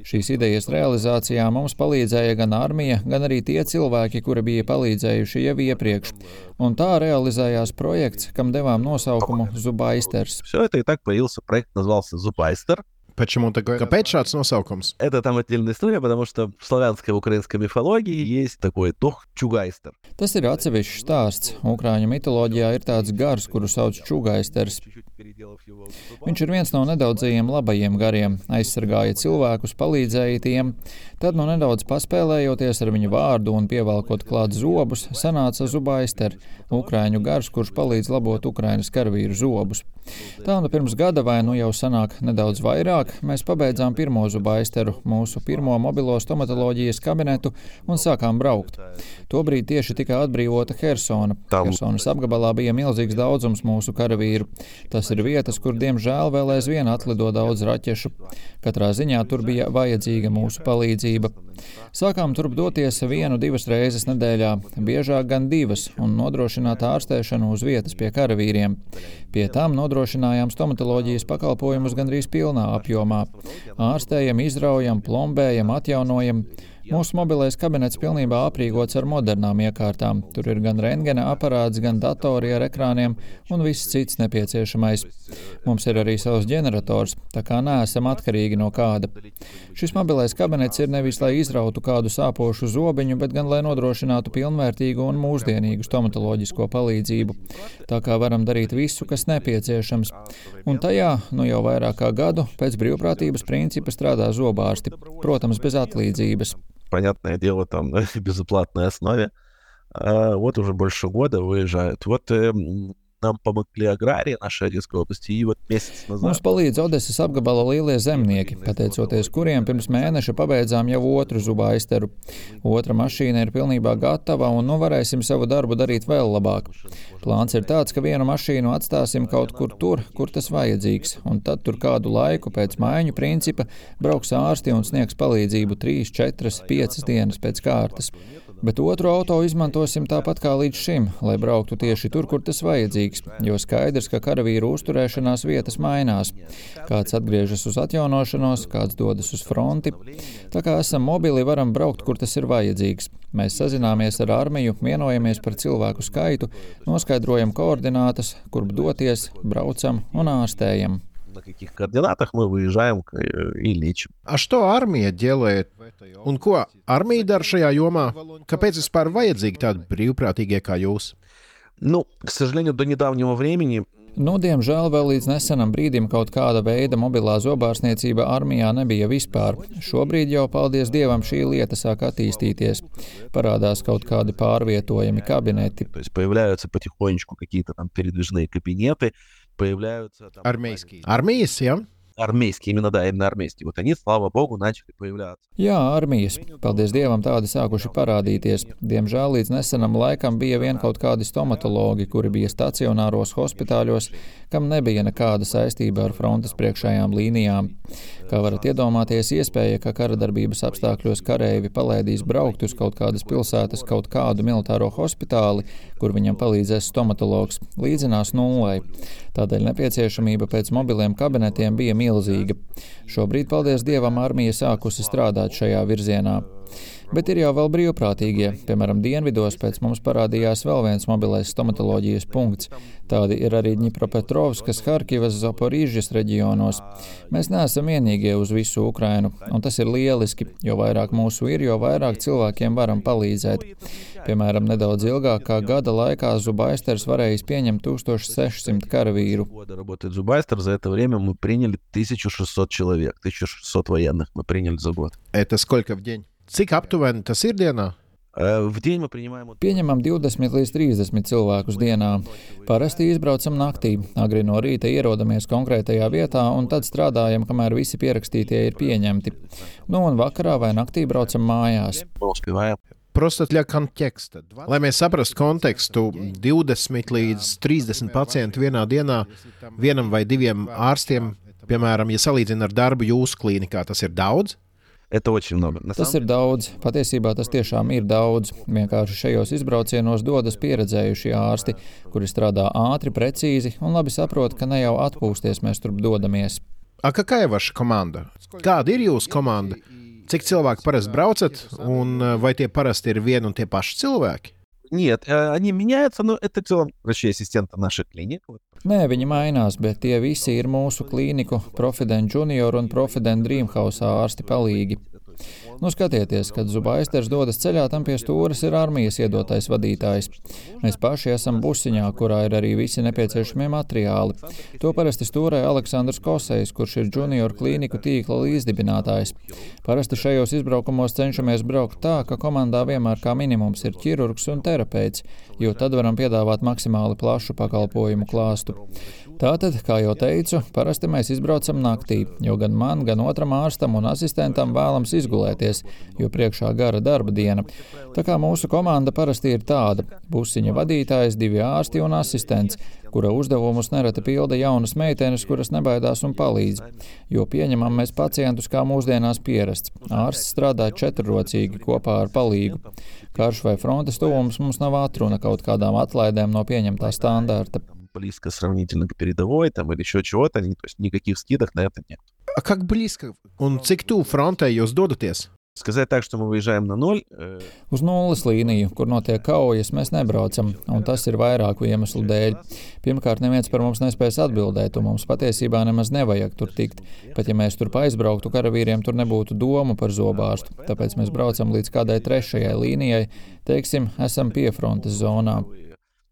Šīs idejas realizācijā mums palīdzēja gan armija, gan arī tie cilvēki, kuri bija palīdzējuši jau iepriekš. Un tā realizējās projekts, kam devām nosaukumu Zubaisters. Все это и так появился проект, назывался Зубайстер. Почему такой? Kāpēc šāds nosaukums? Это там отдельная история, потому что в славянской и украинской мифологии есть такой тох чугайстер. Tas ir atsevišķs stāsts. Ukrāņu mitoloģijā ir tāds gars, kuru sauc Čugaisters. Viņš ir viens no nedaudzajiem labajiem gariem, aizsargāja cilvēkus, palīdzēja tiem. Tad, no nedaudz paspēlējoties ar viņu vārdu un pievelkot klāt zobus, sanāca Zubaister, ukrāņu gars, kurš palīdz labot Ukraiņas karavīru zobus. Tā nu pirms gada vai nu jau sanāk nedaudz vairāk, mēs pabeidzām pirmo Zubaisteru, mūsu pirmo mobilo stomatoloģijas kabinetu un sākām braukt. Tobrīd tieši tika atbrīvota Hersona. Hersonas apgabalā bija milzīgs daudzums mūsu karavīru. Tas ir vietas, kur diemžēl vēl aizvien atlido daudz raķešu. Katrā ziņā tur bija vajadzīga mūsu palīdzība. Sākām turp doties vienu, divas reizes nedēļā, biežāk gan divas, un nodrošināt ārstēšanu uz vietas pie karavīriem. Pie tām nodrošinājām stomatoloģijas pakalpojumus gandrīz pilnā apjomā. Ārstējam, izraujam, plombējam, atjaunojam. Mūsu mobilais kabinets pilnībā aprīkots ar modernām iekārtām. Tur ir gan rentgena aparāts, gan datori ar ekrāniem un viss cits nepieciešamais. Mums ir arī savs ģenerators, tā kā neesam atkarīgi no kāda. Šis mobilais kabinets ir nevis lai izrautu kādu sāpošu zobiņu, bet gan lai nodrošinātu pilnvērtīgu un mūsdienīgu stomatoloģisko palīdzību. Tā kā varam darīt visu, kas nepieciešams. Un tajā, nu jau vairāk kā gadu, pēc brīvprātības principa strādā zobārsti, protams, bez atlīdzības. Понятное дело, там на безоплатной основе. А вот уже больше года выезжают. Вот нам помогли аграрии нашей Одесской области, и вот месяц Mums назад... palīdz Odeses apgabala lielie zemnieki, pateicoties kuriem pirms mēneša pabeidzām jau otru zubaisteru. Otra mašīna ir pilnībā gatava, un nu varēsim savu darbu darīt vēl labāk. Plāns ir tāds, ka vienu mašīnu atstāsim kaut kur tur, kur tas vajadzīgs, un tad tur kādu laiku pēc maiņu principa brauks ārsti un sniegs palīdzību 3, 4, 5 dienas pēc kārtas. Bet otru auto izmantosim tāpat kā līdz šim, lai brauktu tieši tur, kur tas vajadzīgs, jo skaidrs, ka karavīru uzturēšanās vietas mainās. Kāds atgriežas uz atjaunošanos, kāds dodas uz fronti. Tā kā esam mobili, varam braukt, kur tas ir vajadzīgs. Mēs sazināmies ar armiju, vienojamies par cilvēku skaitu, noskaidrojam koordinātas, kurp doties, braucam un ārstējam На каких координатах мы выезжаем к- и лечим. A što armija ģelēt? Un ko armija dara šajā jomā? Kāpēc vispār vajadzīgi tādi brīvprātīgie kā jūs? Ну, к сожалению, до недавнего времени Nu, diemžēl vēl līdz nesenam brīdim kaut kāda veida mobilā zobārstniecība armijā nebija vispār. Šobrīd jau, paldies Dievam, šī lieta sāk attīstīties. Parādās kaut kādi pārvietojami kabineti. появляются там... Армейские. Армейские. появляются там... Armijas, armijas ja? армейские, именно, да, именно армейские. Вот они, слава богу, начали появляться. Jā, armijas. Paldies Dievam, tādi sākuši parādīties. Diemžēl līdz nesenam laikam bija vien kaut kādi stomatologi, kuri bija stacionāros hospitāļos, kam nebija nekāda saistība ar frontes priekšējām līnijām. Kā varat iedomāties, iespēja, ka kara darbības apstākļos kareivi palēdīs braukt uz kaut kādas pilsētas kaut kādu militāro hospitāli, kur viņam palīdzēs stomatologs, līdzinās nulai. Tādēļ nepieciešamība pēc mobiliem kabinetiem bija milzīga. Šobrīd, paldies Dievam, armija sākusi strādāt šajā virzienā. Bet ir jau vēl brīvprātīgie. Piemēram, dienvidos pēc mums parādījās vēl viens mobilais stomatoloģijas punkts. Tādi ir arī Dņipropetrovskas, Harkivas, Zaporīžas reģionos. Mēs neesam vienīgie uz visu Ukrainu, un tas ir lieliski. Jo vairāk mūsu ir, jo vairāk cilvēkiem varam palīdzēt. Piemēram, nedaudz ilgāk kā gada laikā Zubaisters varējis pieņemt 1600 karavīru. Зубайстер за это время мы приняли 1600 человек, 1600 военных мы приняли за год. Это сколько в день? Cik aptuveni tas ir dienā? Pieņemam 20 līdz 30 cilvēkus dienā. Parasti izbraucam naktī. Agri no rīta ierodamies konkrētajā vietā un tad strādājam, kamēr visi pierakstītie ir pieņemti. Nu un vakarā vai naktī braucam mājās. Lai mēs saprastu kontekstu, 20 līdz 30 pacientu vienā dienā vienam vai diviem ārstiem, piemēram, ja salīdzinām ar darbu jūsu klīnikā, tas ir daudz. Это очень много. На Tas самом ir daudz. Patiesībā tas tiešām ir daudz. Vienkārši šajos izbraucienos dodas pieredzējušie ārsti, kuri strādā ātri, precīzi un labi saprot, ka ne jau atpūsties mēs turp dodamies. A какая ваша команда? Kāda ir jūsu komanda? Cik cilvēku parasti braucat, un eh, vai tie parasti ir vieni un tie paši cilvēki? Нет, э, они меняются, но это в целом врачи ассистенты наших клиник. Вот. Nē, viņi mainās, bet tie visi ir mūsu klīniku, Profident Junior un Profident Dreamhouse ārsti palīgi. Nu, skatieties, kad Zubaisters dodas ceļā, tam pie stūres ir armijas iedotais vadītājs. Mēs paši esam busiņā, kurā ir arī visi nepieciešamie materiāli. To parasti stūrē Aleksandrs Kosejs, kurš ir junior klīniku tīkla līdzdibinātājs. Parasti šajos izbraukumos cenšamies braukt tā, ka komandā vienmēr kā minimums ir ķirurgs un terapeits, jo tad varam piedāvāt maksimāli plašu pakalpojumu klāstu. Tātad, kā jau teicu, parasti mēs izbraucam naktī, jo gan man, gan otram ārstam un asistentam vēlams izgulēties, jo priekšā gara darba diena. Tā kā mūsu komanda parasti ir tāda - busiņa vadītājs, divi ārsti un asistents, kura uzdevumus nereti pilda jaunas meitenes, kuras nebaidās un palīdz. Jo pieņemam mēs pacientus kā mūsdienās pierasts. Ārsts strādā četrrocīgi kopā ar palīgu. Karš vai frontes tuvums mums nav atruna kaut kādām atlaidēm no pieņemtā standarta близко сравнительно к передовой там, или еще чего-то, ни- то есть никаких скидок на это нет. A, Как близко un cik tuvu frontē jūs dodaties? Сказать так, что мы выезжаем на ноль, э, Uz nulles līniju, kur notiek kaujas, mēs nebraucam, un tas ir vairāku iemeslu dēļ. Pirmkārt, neviens par mums nespēs atbildēt, un mums patiesībā nemaz nevajag tur tikt. Pat ja mēs tur aizbrauktu, karavīriem tur nebūtu domu par zobārstu. Tāpēc mēs braucam līdz kādai trešajai līnijai, teiksim, esam piefrontes zonā.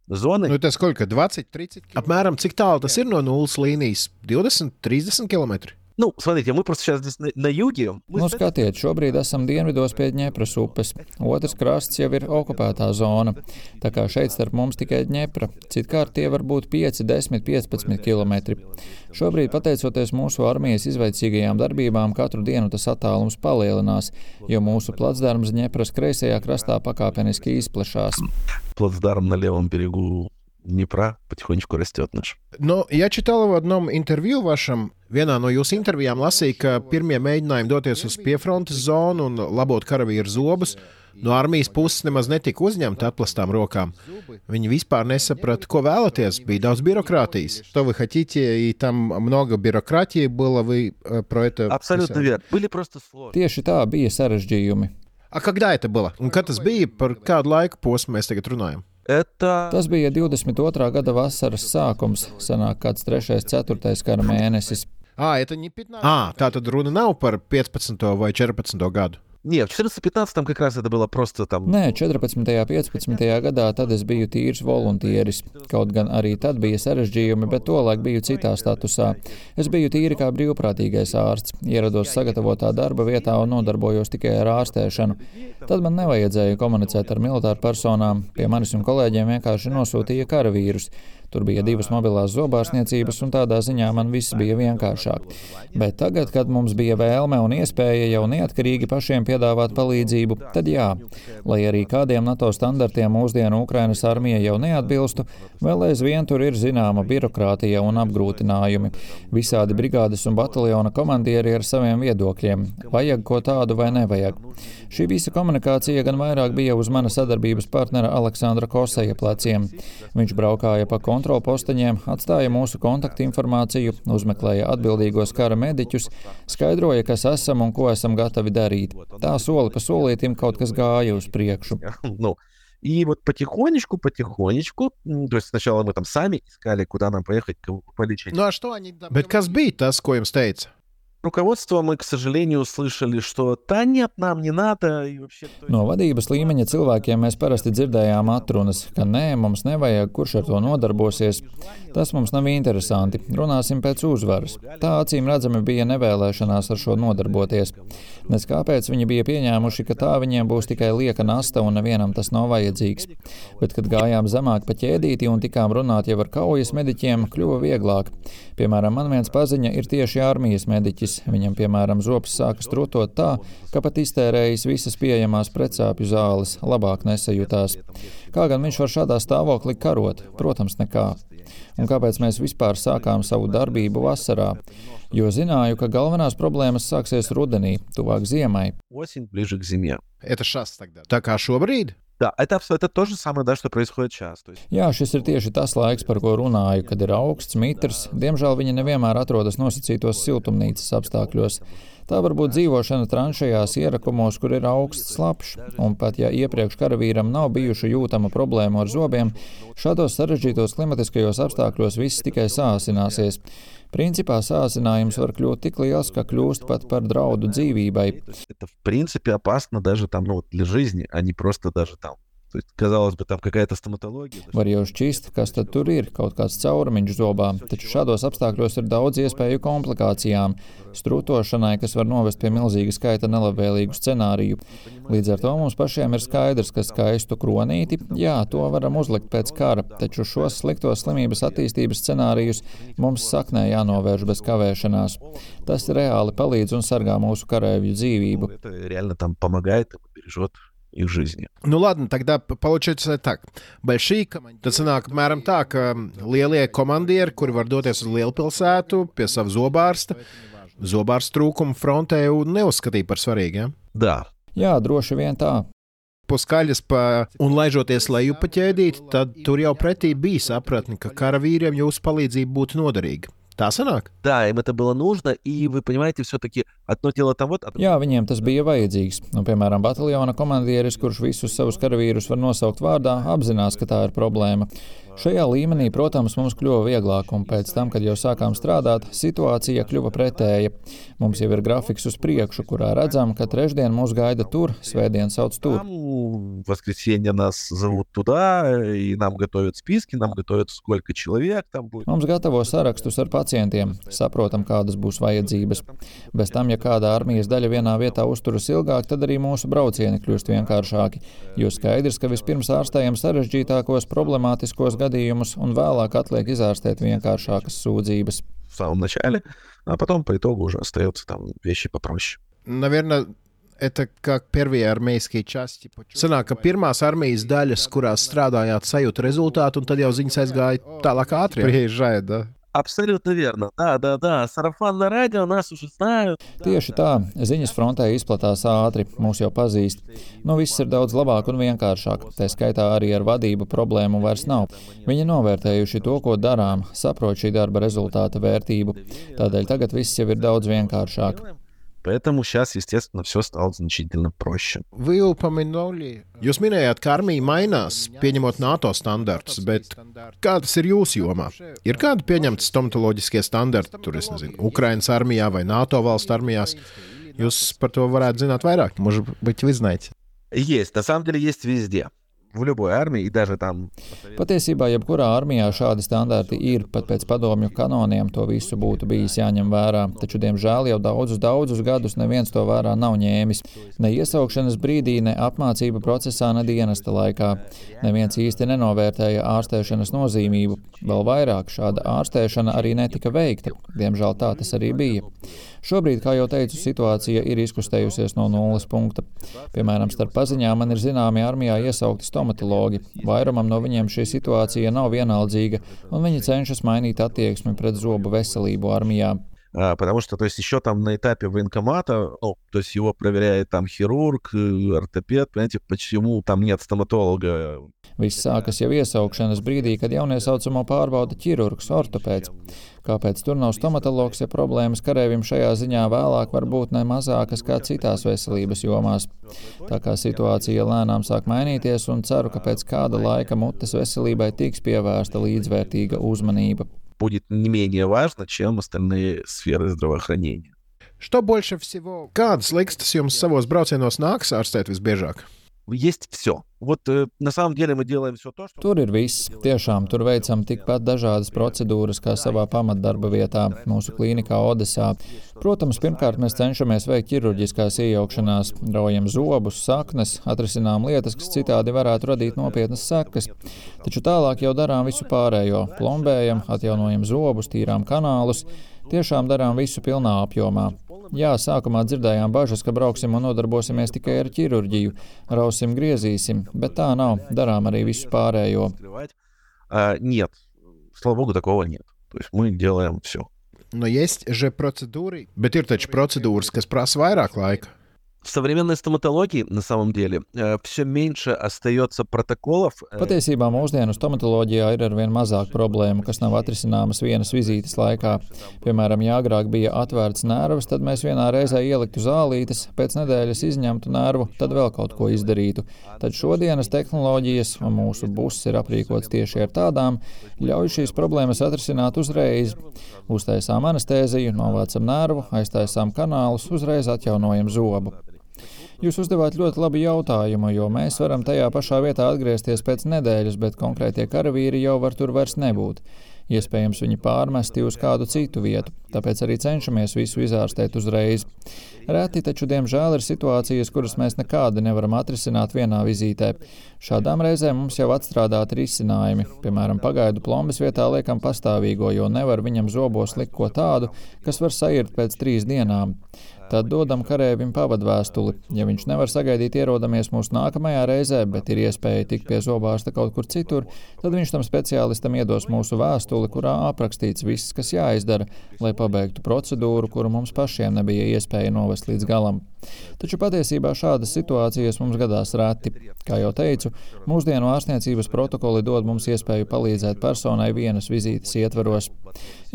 зоны, Nu, tas сколько? 20, 30? Apmēram cik tālu tas ir no nulles līnijas? 20, 30 km. ну, смотрите, мы просто сейчас здесь на, на юге, мы Nu, с- skatiet, šobrīd esam dienvidos pie Dņepras upes. Otrs krasts jau ir okupētā zona. Tā kā šeit starp mums tikai Dņepra, citkārt tie var būt 5, 10, 15 km. Šobrīd, pateicoties mūsu armijas izveicīgajām darbībām, katru dienu tas attālums palielinās, jo mūsu placdarms Dņepras kreisajā krastā pakāpeniski izplešās. плацдарм на левом берегу Днепра потихонечку растет наш. Nu, ja čitala в одном интервью вашam, vienā no jūsu intervijām lasīja, ka pirmie mēģinājumi doties uz piefrontes zonu un labot karavīru zobus no armijas puses nemaz netika uzņemti atplastām rokām. Viņi vispār nesaprata, ko vēlaties. Bija daudz birokrātijas. Что вы хотите, и там много бюрократии было, вы э, про это Абсолютно писали. верно. Были просто сложности. Tieši tā bija sarežģījumi. A, когда это было? Un kad tas bija? Par kādu laiku posmu mēs tagad runājam? Это Tas bija 22. gada vasaras sākums, sanāk kāds 3. 4. kara mēnesis. À, это не 15. À, tā tad runa nav par 15. vai 14. gadu. Нет, в 14-15 там как раз это было просто там... Nē, 14. un 15. gadā tad es biju tīrs voluntieris. Kaut gan arī tad bija sarežģījumi, bet tolaik biju citā statusā. Es biju tīri kā brīvprātīgais ārsts, ierados sagatavotā darba vietā un nodarbojos tikai ar ārstēšanu. Tad man nevajadzēja komunicēt ar militāru personām. Pie manis un kolēģiem vienkārši nosūtīja karavīrus. Tur bija divas mobilās zobārstniecības, un tādā ziņā man viss bija vienkāršāk. Bet tagad, kad mums bija vēlme un iespēja jau neatkarīgi pašiem piedāvāt palīdzību, tad jā, lai arī kādiem NATO standartiem mūsdienu Ukrainas armija jau neatbilstu, vēl aizvien tur ir zināma birokrātija un apgrūtinājumi. Visādi brigādes un bataljona komandieri ar saviem viedokļiem. Vajag ko tādu vai nevajag. Šī visa komunikācija gan vairāk bija uz mana sadarbības partnera Aleksandra Koseja pleciem. Viņš braukāja pa kontrolpostaņiem, atstāja mūsu kontaktinformāciju, uzmeklēja atbildīgos kara mediķus, skaidroja, kas esam un ko esam gatavi darīt. Tā soli pa solītim kaut kas gāja uz priekšu. Ну, и вот потихонечку, потихонечку, то есть сначала мы там сами искали, куда нам поехать, кого полечить. Nu, Bet kas bija tas, ko jums teica? Руководство мы, к сожалению, услышали, что «да нет, нам не надо». И вообще, no vadības līmeņa cilvēkiem mēs parasti dzirdējām atrunas, ka nē, mums nevajag, kurš ar to nodarbosies. Tas mums nav interesanti. Runāsim pēc uzvaras. Tā acīm redzami bija nevēlēšanās ar šo nodarboties. Nes kāpēc viņi bija pieņēmuši, ka tā viņiem būs tikai lieka nasta un nevienam tas nav vajadzīgs. Bet, kad gājām zemāk pa ķēdīti un tikām runāt jau ar kaujas mediķiem, kļuva vieglāk. Piemēram, man viens paziņa ir tieši armijas mediķis. Viņam, piemēram, zops sākas trūtot tā, ka pat iztērējis visas pieejamās precāpju zāles, labāk nesajūtās. Kā gan viņš var šādā stāvoklī karot? Protams, nekā. Un kāpēc mēs vispār sākām savu darbību vasarā? Jo zināju, ka galvenās problēmas sāksies rudenī, tuvāk ziemai. Tā kā šobrīd? Да, это, это то же самое, да, что происходит сейчас. То есть... Jā, šis ir tieši tas laiks, par ko runāju, kad ir augsts, mitrs. Diemžēl viņi nevienmēr atrodas nosacītos siltumnīcas apstākļos. Tā var būt dzīvošana tranšajās ierakumos, kur ir augsts slapjš, un pat ja iepriekš karavīram nav bijuši jūtama problēma ar zobiem, šādos sarežģītos klimatiskajos apstākļos viss tikai sāsināsies. Principā sācinājums var kļūt tik liels, ka kļūst pat par draudu dzīvībai. Это, в принципе, опасно даже там, ну, для жизни, а не просто даже там То есть, казалось бы, там какая-то стоматологija. Var jau šķist, kas tad tur ir, kaut kāds caurumiņš zobā, taču šādos apstākļos ir daudz iespēju komplikācijām, strūtošanai, kas var novest pie milzīga skaita nelabvēlīgu scenāriju. Līdz ar to mums pašiem ir skaidrs, ka skaistu kronīti, jā, to varam uzlikt pēc kara, taču šos sliktos slimības attīstības scenārijus mums saknē jānovērš bez kavēšanās. Tas reāli palīdz un sargā mūsu karavīru dzīvību. Реально там помогает, бережет их жизни. Nu, ладно, тогда получается так. Большие командиры. Tad sanāk apmēram tā, ka lielie komandieri, kuri var doties uz lielpilsētu pie sava zobārsta, zobārsta trūkumu frontē neuzskatīja par svarīgu. Ja? Да. Jā, droši vien tā. Puskaļas pa un laižoties lejup pa ķēdīti, tad tur jau pretī bija sapratne, ka karavīriem jūsu palīdzība būtu noderīga. Tā sanāk? Да, им это было нужно, и вы понимаете, все-таки одно дело там вот. Jā, viņiem tas bija vajadzīgs. Nu, piemēram, bataljona komandieris, kurš visus savus karavīrus var nosaukt vārdā, apzinās, ka tā ir problēma. Šajā līmenī, protams, mums kļuva vieglāk, un pēc tam, kad jau sākām strādāt, situācija kļuva pretēja. Mums jau ir grafiks uz priekšu, kurā redzam, ka trešdien mūs gaida tur, svētdien sauc tur. Mums gatavo sarakstus ar pacientiem, saprotam, kādas būs vajadzības. Bez tam, ja kāda armijas daļa vienā vietā uzturas ilgāk, tad arī mūsu braucieni kļūst vienkāršāki, jo skaidrs, ka vispirms ārstējam sarežģītākos, problemātiskos gadījumus un vēlāk atliek izārstēt vienkāršākas sūdzības. В самом начале, а потом по итогу уже остаются там вещи попроще. Наверное, это как первые армейские части. Sanāk, ka pirmās armijas daļas, kurās strādājāt, sajūta rezultātu, un tad jau ziņas aizgāja tālāk ātri. Приезжает, да? Абсолютно верно. Да, да, да. Сарафанное радио нас уже знают. Tieši tā, ziņas frontē izplatās ātri, mūs jau pazīst. Nu, viss ir daudz labāk un vienkāršāk. Tā skaitā arī ar vadību problēmu vairs nav. Viņi novērtējuši to, ko darām, saprot šī darba rezultāta vērtību. Tādēļ tagad viss jau ir daudz vienkāršāk. Поэтому сейчас, естественно, все стало значительно проще. Вы упомянули. Jūs minējāt, ka armija mainās, pieņemot NATO standartus, bet kā tas ir jūsu jomā? Ir kādi pieņemti stomatoloģiskie standarti, tur es nezinu, Ukraiņas armijā vai NATO valstu armijās? Jūs par to varētu zināt vairāk, может быть, вы знаете. Есть, на самом деле есть везде. в любой армии и даже там. Patiesībā, jebkurā armijā šādi standarti ir, pat pēc padomju kanoniem to visu būtu bijis jāņem vērā, taču, diemžēl, jau daudzus, daudzus gadus neviens to vērā nav ņēmis. Ne iesaukšanas brīdī, ne apmācību procesā, ne dienesta laikā. Neviens īsti nenovērtēja ārstēšanas nozīmību. Vēl vairāk šāda ārstēšana arī netika veikta. Diemžēl tā tas arī bija. Šobrīd, kā jau teicu, situācija ir izkustējusies no nulles punkta. Piemēram, starp paziņām man ir zināmi armijā iesaukti stomatologi. Vairumam no viņiem šī situācija nav vienaldzīga, un viņi cenšas mainīt attieksmi pret zobu veselību armijā. Потому что, то есть, еще там на этапе военкомата, ну, то есть его проверяет там хирург, ортопед, понимаете, почему там нет стоматолога. Viss sākas jau iesaukšanas brīdī, kad jauniesaucamo pārbauda ķirurgs, ortopēds. Kāpēc tur nav stomatologs, ja problēmas karēvim šajā ziņā vēlāk var būt ne mazākas kā citās veselības jomās? Tā kā situācija lēnām sāk mainīties un ceru, ka pēc kāda laika mutes veselībai tiks pievērsta līdzvērtīga uzmanība. Будет не менее важно, чем остальные сферы здравоохранения. Что больше всего? Kādas likstas jums savos braucienos nāks ārstēt visbiežāk? Есть все. Вот э, на самом деле мы делаем все то, что... Tur ir viss. Tiešām tur veicam tikpat dažādas procedūras kā savā pamatdarba vietā, mūsu klīnikā Odesā. Protams, pirmkārt mēs cenšamies veikt ķirurģiskās iejaukšanās, raujam zobus, saknes, atrisinām lietas, kas citādi varētu radīt nopietnas sekas. Taču tālāk jau darām visu pārējo. Plombējam, atjaunojam zobus, tīrām kanālus. Tiešām darām visu pilnā apjomā. Jā, sākumā dzirdējām bažas, ka brauksim un nodarbosimies tikai ar ķirurģiju, rausim, griezīsim, bet tā nav. Darām arī visu pārējo. Нет, слава богу, такого нет. То есть мы делаем все. Но есть же процедуры. Bet ir taču procedūras, kas prasa vairāk laika. В современной стоматологии, на самом деле, все меньше остается протоколов. Patiesībā mūsdienu stomatoloģijā ir arvien mazāk problēmu, kas nav atrisināmas vienas vizītes laikā. Piemēram, ja agrāk bija atvērts nervs, tad mēs vienā reizē ieliktu zālītes, pēc nedēļas izņemtu nervu, tad vēl kaut ko izdarītu. Tad šodienas tehnoloģijas, un mūsu buss ir aprīkots tieši ar tādām, ļauj šīs problēmas atrisināt uzreiz. Uztaisām anestēziju, novācam nervu, aiztaisām kanālus, uzreiz atjaunojam zobu. Jūs uzdevāt ļoti labu jautājumu, jo mēs varam tajā pašā vietā atgriezties pēc nedēļas, bet konkrētie karavīri jau var tur vairs nebūt. Iespējams, viņi pārmesti uz kādu citu vietu, tāpēc arī cenšamies visu izārstēt uzreiz. Reti taču, diemžēl, ir situācijas, kuras mēs nekādi nevaram atrisināt vienā vizītē. Šādām reizēm mums jau atstrādāti risinājumi. Piemēram, pagaidu plombas vietā liekam pastāvīgo, jo nevar viņam zobos likt ko tādu, kas var sairt pēc trīs dienām. Tad dodam karēvim pavadvēstuli. Ja viņš nevar sagaidīt ierodamies mūsu nākamajā reizē, bet ir iespēja tikt pie zobārsta kaut kur citur, tad viņš tam speciālistam iedos mūsu vēstuli, kurā aprakstīts viss, kas jāizdara, lai pabeigtu procedūru, kuru mums pašiem nebija iespēja novest līdz galam. Taču patiesībā šādas situācijas mums gadās reti. Kā jau teicu, mūsdienu ārstniecības protokoli dod mums iespēju palīdzēt personai vienas vizītes ietveros.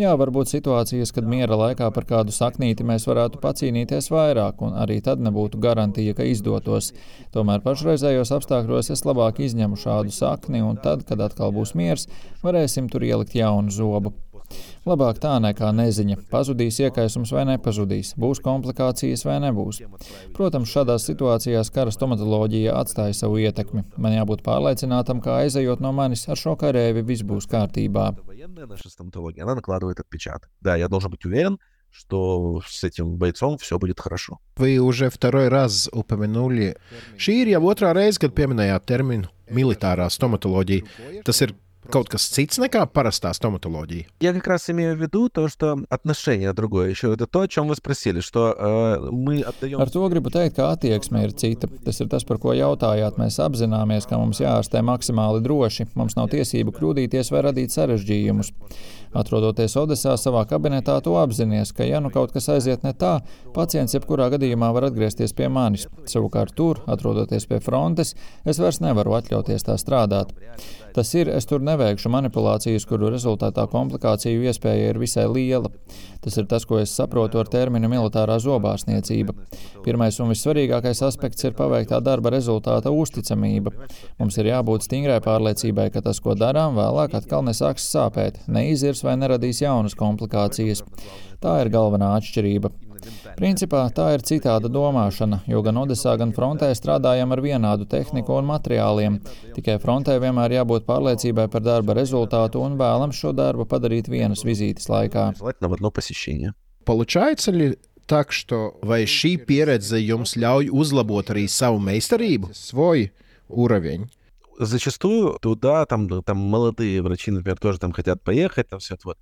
Jā, varbūt situācijas, kad miera laikā par kādu saknīti mēs varētu pacīnīties vairāk, un arī tad nebūtu garantija, ka izdotos. Tomēr pašreizējos apstākļos es labāk izņemu šādu sakni, un tad, kad atkal būs miers, varēsim tur ielikt jaunu zobu. Labāk tā nekā neziņa. Pazudīs iekaisums vai nepazudīs, būs komplikācijas vai nebūs. Protams, šādās situācijās kara stomatoloģija atstāja savu ietekmi. Man jābūt pārliecinātam, ka aizejot no manis ar šo karēvi viss būs kārtībā. Да, я должен быть уверен, что с этим бойцом все будет хорошо. Вы уже второй раз упомянули. Šī ir jau otrā reize, kad pieminējāt terminu militārā stomatoloģija. Tas ir kaut kas cits nekā parastā стоматология? Я как раз имею в виду то, что отношение другое еще. Это то, о чем вы спросили, что э, мы отдаем... Ar to gribu teikt, ka attieksme ir cita. Tas ir tas, par ko jautājāt. Mēs apzināmies, ka mums jāārstē maksimāli droši. Mums nav tiesību kļūdīties vai radīt sarežģījumus. Atrodoties Odesā savā kabinetā, to apzināties, ka, ja nu kaut kas aiziet ne tā, pacients jebkurā gadījumā var atgriezties pie manis. Savukārt tur, atrodoties pie frontes, es vairs nevaru atļauties tā strādāt. Tas ir, es tur neveikšu manipulācijas, kuru rezultātā komplikāciju iespēja ir visai liela. Tas ir tas, ko es saprotu ar terminu militārā zobārstniecība. Pirmais un vissvarīgākais aspekts ir paveiktā darba rezultāta uzticamība. Mums ir jābūt stingrai pārliecībai, ka tas, ko darām, vēlāk atkal nesāks sāpēt, neizirs vai neradīs jaunas komplikācijas. Tā ir galvenā atšķirība. Principā tā ir citāda domāšana, jo gan Odesā, gan frontē strādājam ar vienādu tehniku un materiāliem. Tikai frontē vienmēr jābūt pārliecībai par darba rezultātu un vēlams šo darbu padarīt vienas vizītes laikā. Получается ли так, что vai šī pieredze jums ļauj uzlabot arī savu meistarību, свой уровень? Зачастую туда там, там молодые врачи, например, тоже там хотят поехать, там все это вот.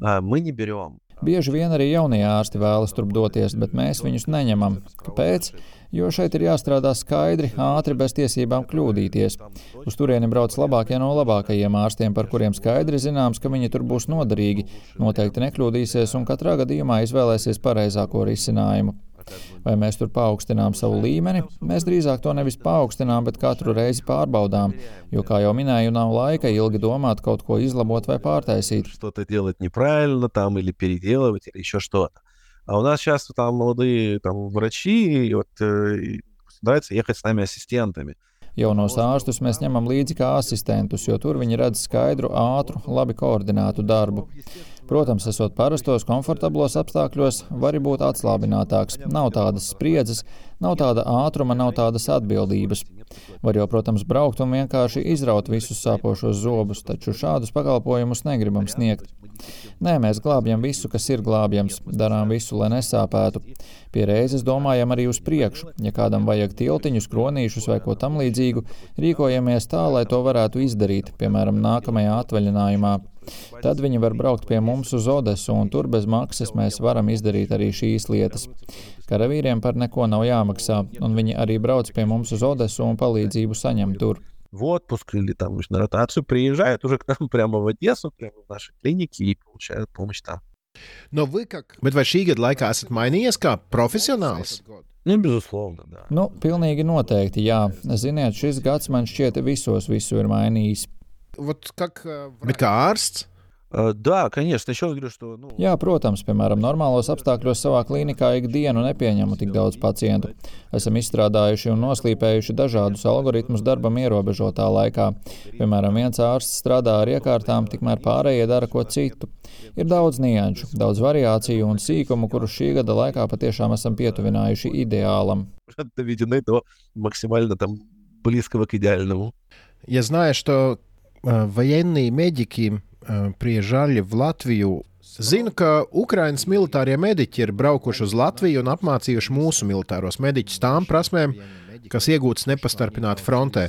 А мы не берем. Bieži vien arī jaunie ārsti vēlas turp doties, bet mēs viņus neņemam. Kāpēc? Jo šeit ir jāstrādā skaidri, ātri, bez tiesībām kļūdīties. Uz turieni brauc labākie no labākajiem ārstiem, par kuriem skaidri zināms, ka viņi tur būs noderīgi, noteikti nekļūdīsies un katrā gadījumā izvēlēsies pareizāko risinājumu. Vai mēs tur paaugstinām savu līmeni? Mēs drīzāk to nevis paaugstinām, bet katru reizi pārbaudām, jo, kā jau minēju, nav laika ilgi domāt kaut ko izlabot vai pārtaisīt. А у нас сейчас там молодые там, врачи, и вот э, нравится ехать с нами ассистентами. Jaunos ārstus mēs ņemam līdzi kā asistentus, jo tur viņi redz skaidru, ātru, labi koordinētu darbu. Protams, esot parastos, komfortablos apstākļos, var būt atslābinātāks. Nav tādas spriedzes, nav tāda ātruma, nav tādas atbildības. Var jau, protams, braukt un vienkārši izraut visus sāpošos zobus, taču šādus pakalpojumus negribam sniegt. Nē, mēs glābjam visu, kas ir glābjams, darām visu, lai nesāpētu. Pie reizes domājam arī uz priekšu. Ja kādam vajag tiltiņus, kronīšus vai ko tam līdzīgu, rīkojamies tā, lai to varētu izdarīt, piemēram, nākamajā atvaļinājumā. Tad viņi var braukt pie mums uz Odesu, un tur bez maksas mēs varam izdarīt arī šīs lietas. Karavīriem par neko nav jāmaksā, un viņi arī brauc pie mums uz Odesu un palīdzību saņem tur. в отпуск или там на ротацию, приезжают уже к нам прямо в Одессу, прямо в наши клиники и получают помощь там. Но вы как... Bet vai šī gada laikā esat mainījies kā profesionāls? Nu, безусловно, да. Nu, pilnīgi noteikti, jā. Ziniet, šis gads man šķiet visos visu ir mainījis. Вот как... Bet kā ārsts? Да, конечно, еще раз говорю, что... Nu... Jā, protams, piemēram, normālos apstākļos savā klīnikā ikdienu nepieņemu tik daudz pacientu. Esam izstrādājuši un noslīpējuši dažādus algoritmus darbam ierobežotā laikā. Piemēram, viens ārsts strādā ar iekārtām, tikmēr pārējie dara ko citu. Ir daudz nianšu, daudz variāciju un sīkumu, kurus šī gada laikā patiešām esam pietuvinājuši ideālam. Я знаю, что военные медики приезжали в Latviju. Zinu, ka Ukraiņas militārie mediķi ir braukuši uz Latviju un apmācījuši mūsu militāros mediķus tām prasmēm, kas iegūtas nepastarpināti frontē.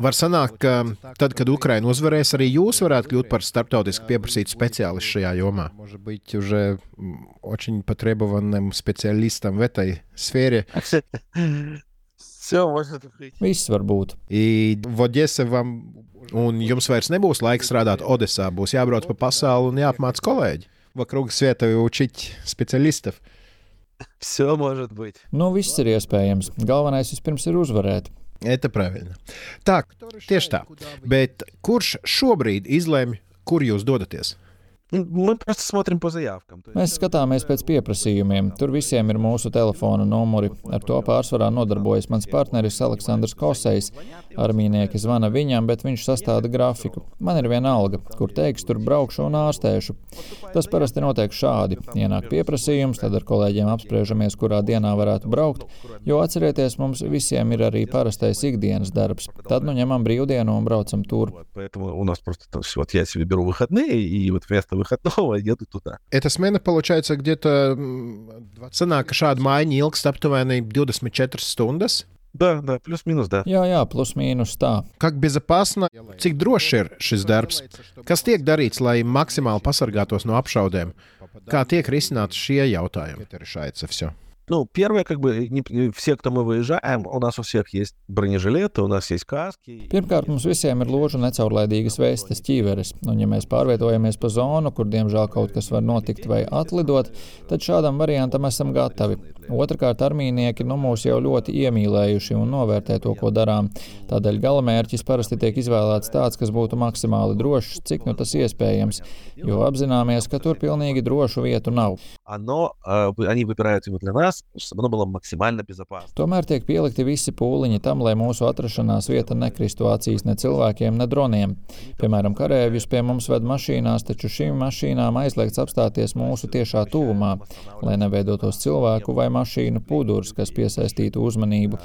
Var sanākt, ka tad, kad Ukraiņa uzvarēs, arī jūs varētu kļūt par starptautiski pieprasītu speciālistu šajā jomā. Может быть, уже очень потребованным специалистом в этой сфере. Все может быть. Viss var būt. И в Одессе вам Un jums vairs nebūs laiks strādāt Odesā, būs jābrauc pa pasauli un jāapmāca kolēģi. Вокруг света учить специалистов. Все может быть. Nu, viss ir iespējams. Galvenais vispirms ir uzvarēt. Это правильно. Так, tieši tā. Bet kurš šobrīd izlēma, kur jūs dodaties? Мы просто смотрим по заявкам. Mēs skatāmies pēc pieprasījumiem. Tur visiem ir mūsu telefona numuri. Ar to pārsvarā nodarbojas mans partneris Aleksandrs Kosejs. Armīnieki zvana viņam, bet viņš sastāda grafiku. Man ir viena alga, kur teiks, tur braukšu un ārstēšu. Tas parasti notiek šādi. Ienāk pieprasījums, tad ar kolēģiem apspriežamies, kurā dienā varētu braukt, jo atcerieties, mums visiem ir arī parastais ikdienas darbs. Tad nu ņemam brīvdienu un braucam tur. У нас просто вот я себе беру выходные, и вот вместо выходного еду туда. Эта смена получается где-то... Sanāk, ka šāda maiņa ilgst aptuveni 24 stundas. Да, да, плюс-минус, да. Jā, jā, plus-mínus tā. Как безопасно, cik drošs ir šis darbs? Kas tiek darīts, lai maksimāli pasargātos no apšaudēm? Kā tiek risināti šie jautājumi? Это решается все. Ну, первое, как бы, не, все, кто мы выезжаем, у нас у всех есть бронежилеты, у нас есть kaski. Pirmkārt, mums visiem ir ložu necaurlaidīgas vestes ķīveres, un ja mēs pārvietojamies pa zonu, kur diemžēl kaut kas var notikt vai atlidot, tad šādam variantam esam gatavi. Otrakārt, armīnieki nu mūs jau ļoti iemīlējuši un novērtē to, ko darām. Tādēļ galamērķis parasti tiek izvēlēts tāds, kas būtu maksimāli drošs, cik nu tas iespējams, jo apzināmies, ka tur pilnīgi drošu vietu nav. Ano, viņi vibirēja viņu lai mēs, man bija maksimāli bezpēcīgi. Tomēr tiek pielikti visi pūliņi tam, lai mūsu atrašanās vieta nekristu acīs ne cilvēkiem, ne droniem. Piemēram, karavīrus pie mums ved mašīnās, taču šīm mašīnām aizliegts apstāties mūsu tiešā tuvumā, lai neveidotos cilvēku vai mašīnu pūdurs, kas piesaistītu uzmanību.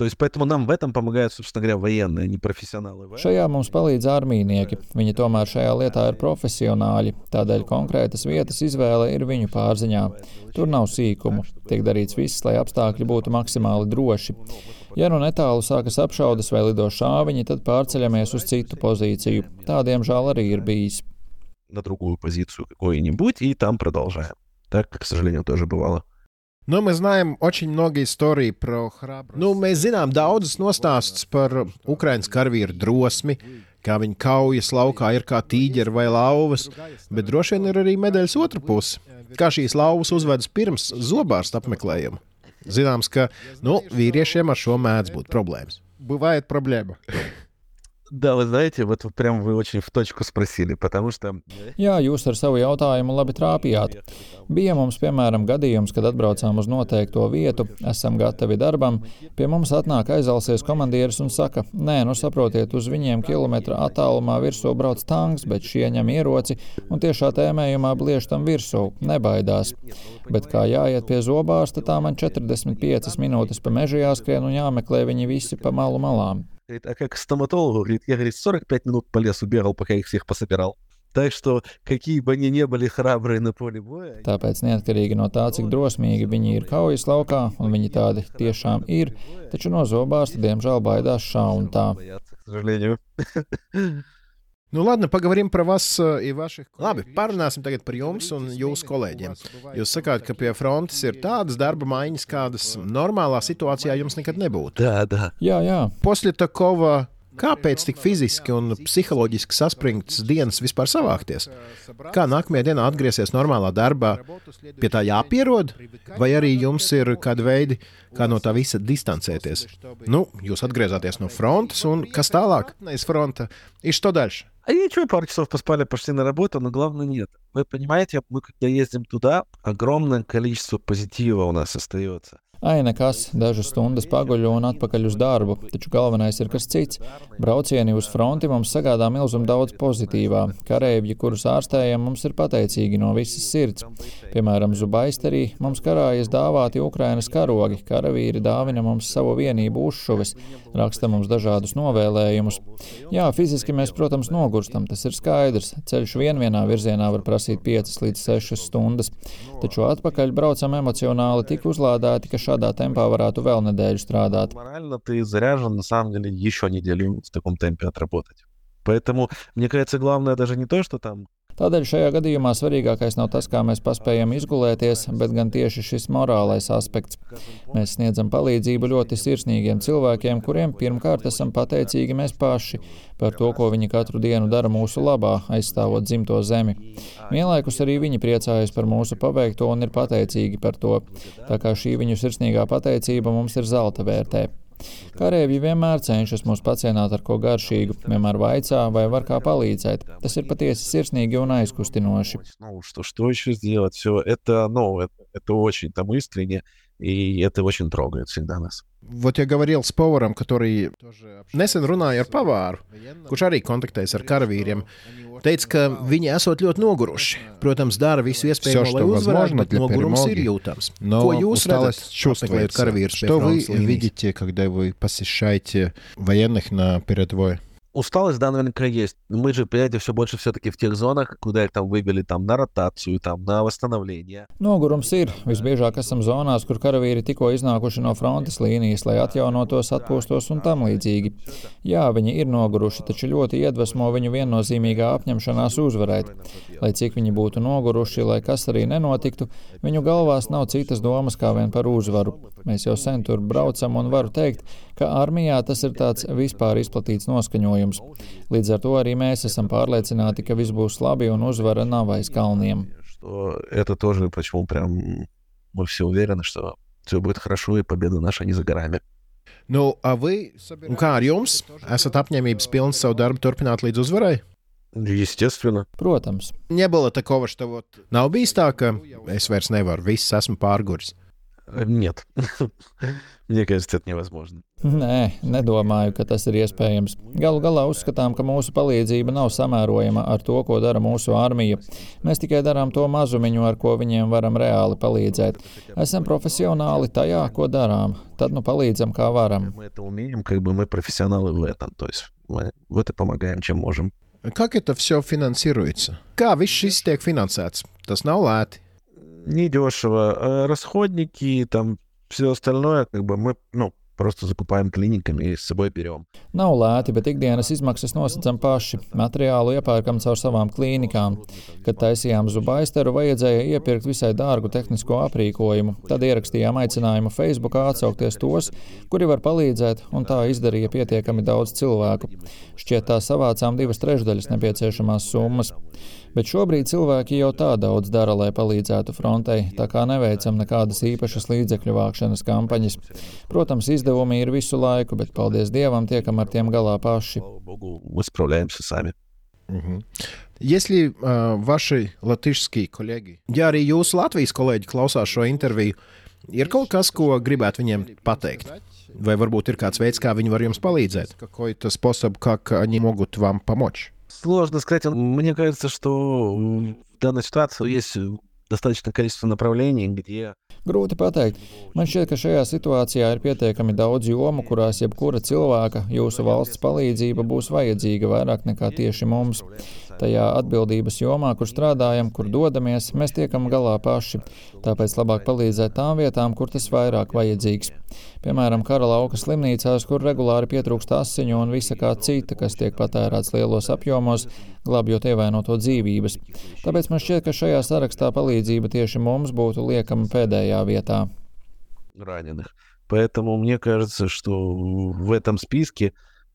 То есть поэтому нам в этом помогают, собственно говоря, военные, не профессионалы. Šajā mums palīdz armīnieki. Viņi tomēr šajā lietā ir profesionāļi, tādēļ konkrētas vietas izvēle ir viņu pārziņā. Tur nav sīkumu. Tiek darīts viss, lai apstākļi būtu maksimāli droši. Ja nu netālu sākas apšaudas vai lido šāviņi, tad pārceļamies uz citu pozīciju. Tādiem žēl arī ir bijis. На другую позицию какую-нибудь и там продолжаем. Так, к сожалению, тоже бывало. Nu, mēs zinām очень много историй про храбрость. Nu, mēs zinām daudzus nostāstus par Ukraiņas karavīru drosmi, kā viņi kaujas laukā ir kā tīģeri vai lauvas, bet droši vien ir arī medaļas otra puse. Kā šīs lauvas uzvedas pirms zobārsta apmeklējuma. Zināms, ka nu, vīriešiem ar šo mēdz būt problēmas. Бывает проблема. Да, вы знаете, вот прям вы очень в точку спросили, потому что... Jā, jūs ar savu jautājumu labi trāpījāt. Bija mums, piemēram, gadījums, kad atbraucām uz noteikto vietu, esam gatavi darbam, pie mums atnāk aizalsies komandieris un saka, nē, nu saprotiet, uz viņiem kilometra attālumā virsū brauc tanks, bet šie ņem ieroci un tiešā tēmējumā bliež tam virsū, nebaidās. Bet kā jāiet pie zobārsta, tā man 45 minūtes pa mežu jāskrien un jāmeklē viņi visi pa malu malām. Говорит, а как к стоматологу, говорит, я, говорит, 45 минут по лесу бегал, пока их всех пособирал. Так что, какие бы они ни были храбрые на поле боя... Tāpēc, neatkarīgi no tā, cik drosmīgi viņi ir kaujas laukā, un viņi tādi tiešām ir, taču no zobārsta, diemžēl, baidās šā Nu, labi, pagarām par вас и ваших. Labi, parunāsim tagad par jums un jūsu kolēģiem. Jūs sakāt, ka pie frontes ir tādas darba maiņas, kādas normālā situācijā jums nekad nebūtu. Да, да. Jā, jā. После такого Kāpēc tik fiziski un psiholoģiski saspringtas dienas vispār savākties? Kā nākamajā dienā atgriezties normālā darbā? Pie tā jāpierod, vai arī jums ir kādi veidi, kā no tā visa distancēties? Nu, jūs atgriezāties no frontes, un kas tālāk? Из фронта. И что дальше? А ничего, пару часов поспали, пошли на работу, но главное нет. Вы понимаете, мы когда ездим туда, огромное количество позитива у нас остается. Ai, nekas, dažas stundas paguļu un atpakaļ uz darbu, taču galvenais ir kas cits. Braucieni uz fronti mums sagādā milzumu daudz pozitīvā. Kareivji, kurus ārstējam, mums ir pateicīgi no visas sirds. Piemēram, Zubaisterī mums karājas dāvāti Ukrainas karogi, karavīri dāvina mums savu vienību uzšuves, raksta mums dažādus novēlējumus. Jā, fiziski mēs, protams, nogurstam, tas ir skaidrs. Ceļš vien vienā virzienā var prasīt 5 līdz 6 stundas, taču atpakaļ braucam emocionāli tik uzlādēti, ka šādā tempā varētu vēl nedēļu strādāt. Морально ты заряжен, на самом деле, еще неделю в таком темпе отработать. Поэтому, мне кажется, главное даже не то, что там Tādēļ šajā gadījumā svarīgākais nav tas, kā mēs paspējam izgulēties, bet gan tieši šis morālais aspekts. Mēs sniedzam palīdzību ļoti sirsnīgiem cilvēkiem, kuriem pirmkārt esam pateicīgi mēs paši par to, ko viņi katru dienu dara mūsu labā, aizstāvot dzimto zemi. Vienlaikus arī viņi priecājas par mūsu paveikto un ir pateicīgi par to, tā kā šī viņu sirsnīgā pateicība mums ir zelta vērtē. Kareivji vienmēr cenšas mūs pacienāt ar ko garšīgu, vienmēr vaicā, vai var kā palīdzēt. Tas ir patiesi sirsnīgi un aizkustinoši. Ну, что, что еще сделать? Все это, ну, это, это очень там искренне, и это очень трогает всегда нас. Вот я говорил с поваром, который nesen runāja ar pavāru, kurš arī kontaktējas ar karavīriem. Teica, ka viņi esot ļoti noguruši. Protams, dara visu iespējamo, lai uzvarētu, bet nogurums ir jūtams. Ko jūs redzat, apmeklējot karavīrus pie Что вы frontes līnijas? видите, когда вы посещаете военных на передовой? Усталость, да, наверняка есть. Мы же, понимаете, все больше все-таки в тех зонах, куда их там вывели там на ротацию, там на восстановление. Nogurums ir. Visbiežāk esam zonās, kur karavīri tikko iznākuši no frontes līnijas, lai atjaunotos, atpūstos un tam līdzīgi. Jā, viņi ir noguruši, taču ļoti iedvesmo viņu viennozīmīgā apņemšanās uzvarēt. Lai cik viņi būtu noguruši, lai kas arī nenotiktu, viņu galvās nav citas domas kā vien par uzvaru. Mēs jau sen tur braucam un varu teikt, ka armijā tas ir tāds vispār izplatīts noskaņojums. Līdz ar to arī mēs esam pārliecināti, ka viss būs labi un uzvara nav aiz kalniem. Что это тоже, почему прям мы все уверены, что все будет хорошо и победа наша не за горами. Nu, a vai, un kā ar jums? Esat apņēmības pilns savu darbu turpināt līdz uzvarai? Естественно. Protams. Не было такого, что вот nav bijis tā, ka es vairs nevaru, viss esmu pārguris. Нет. Мне кажется, это невозможно. Nē, nedomāju, ka tas ir iespējams. Galu galā uzskatām, ka mūsu palīdzība nav samērojama ar to, ko dara mūsu armija. Mēs tikai darām to mazumiņu, ar ko viņiem varam reāli palīdzēt. Esam profesionāli tajā, ko darām. Tad nu palīdzam, kā varam. Мы это умеем, как бы мы профессионалы в этом. То есть мы в это помогаем, чем можем. Как это все финансируется? Kā viss šis tiek finansēts? Tas nav lēti. Недешево. А Расходники, там все остальное, как бы мы, ну, просто закупаем клиниками и с собой берем. Nav lēti, bet ikdienas izmaksas nosacām paši. Materiālu iepērkam caur savām klīnikām. Kad taisījām zubaisteru, vajadzēja iepirkt visai dārgu tehnisko aprīkojumu. Tad ierakstījām aicinājumu Facebook atsaukties tos, kuri var palīdzēt, un tā izdarīja pietiekami daudz cilvēku. Šķiet, tā savācām divas trešdaļas nepieciešamās summas. Bet šobrīd cilvēki jau tā daudz dara, lai palīdzētu frontei, tā kā neveicam nekādas īpašas līdzekļu vākšanas kampaņas. Protams, izdevumi ir visu laiku, bet paldies Dievam tiekam ar tiem galā paši. Слава богу, мы справляемся сами. Mhm. Если uh, ваши латышские коллеги, ja arī jūsu Latvijas kolēģi klausās šo interviju, ir kaut kas, ko gribētu viņiem pateikt? Vai varbūt ir kāds veids, kā viņi var jums palīdzēt? Какой-то способ, как они могут вам помочь? Сложно сказать. Мне кажется, что в данной ситуации есть достаточное количество направлений, где Grūti pateikt. Man šķiet, ka šajā situācijā ir pietiekami daudz jomu, kurās jebkura cilvēka, jūsu valsts palīdzība būs vajadzīga vairāk nekā tieši mums. Tajā atbildības jomā, kur strādājam, kur dodamies, mēs tiekam galā paši. Tāpēc labāk palīdzēt tām vietām, kur tas vairāk vajadzīgs. Piemēram, kara lauka slimnīcās, kur regulāri pietrūkst asiņu un visa kā cita, kas tiek patērēts lielos apjomos, glābjot ievainoto dzīvības. Tāpēc man šķiet, ka šajā sarakstā palīdzība tieši mums būtu liekama pēdējā vietā. раненых. Поэтому мне кажется, что в этом списке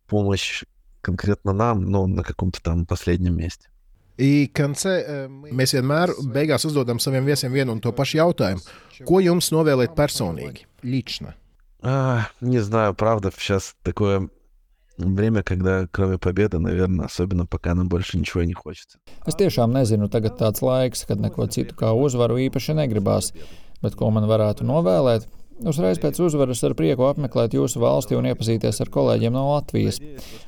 помощь конкретно нам, ну, на каком-то там последнем месте. I Kancē, mēs vienmēr beigās uzdodam saviem viesiem vienu un to pašu jautājumu. Ko jums novēlēt personīgi? Līčna. А, не знаю, правда, сейчас такое время, когда кроме победы, наверное, особенно пока нам больше ничего и не хочется. Es tiešām nezinu, tagad tāds laiks, kad neko citu kā uzvaru īpaši negribās, bet ko man varētu novēlēt? Uzreiz pēc uzvaras ar prieku apmeklēt jūsu valsti un iepazīties ar kolēģiem no Latvijas.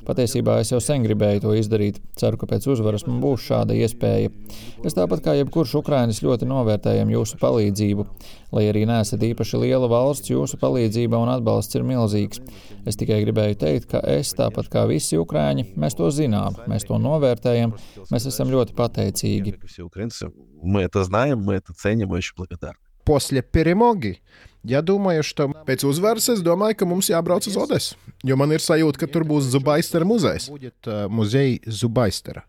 Patiesībā es jau sen gribēju to izdarīt. Ceru, ka pēc uzvaras man būs šāda iespēja. Es tāpat kā jebkurš ukrānis ļoti novērtējam jūsu palīdzību. Lai arī neesat īpaši liela valsts, jūsu palīdzība un atbalsts ir milzīgs. Es tikai gribēju teikt, ka es, tāpat kā visi ukrāņi, mēs to zinām, mēs to novērtējam, mēs esam ļoti pateicīgi. Как и все украинцы, мы это знаем, мы это ценим, мы очень благодарны. После перемоги. Ja domāju, ka pēc uzvaras es domāju, ka mums jābrauc uz Odesu. Jo man ir sajūta, ka tur būs Zubaistera muzejs. Muzeja Zubaistera.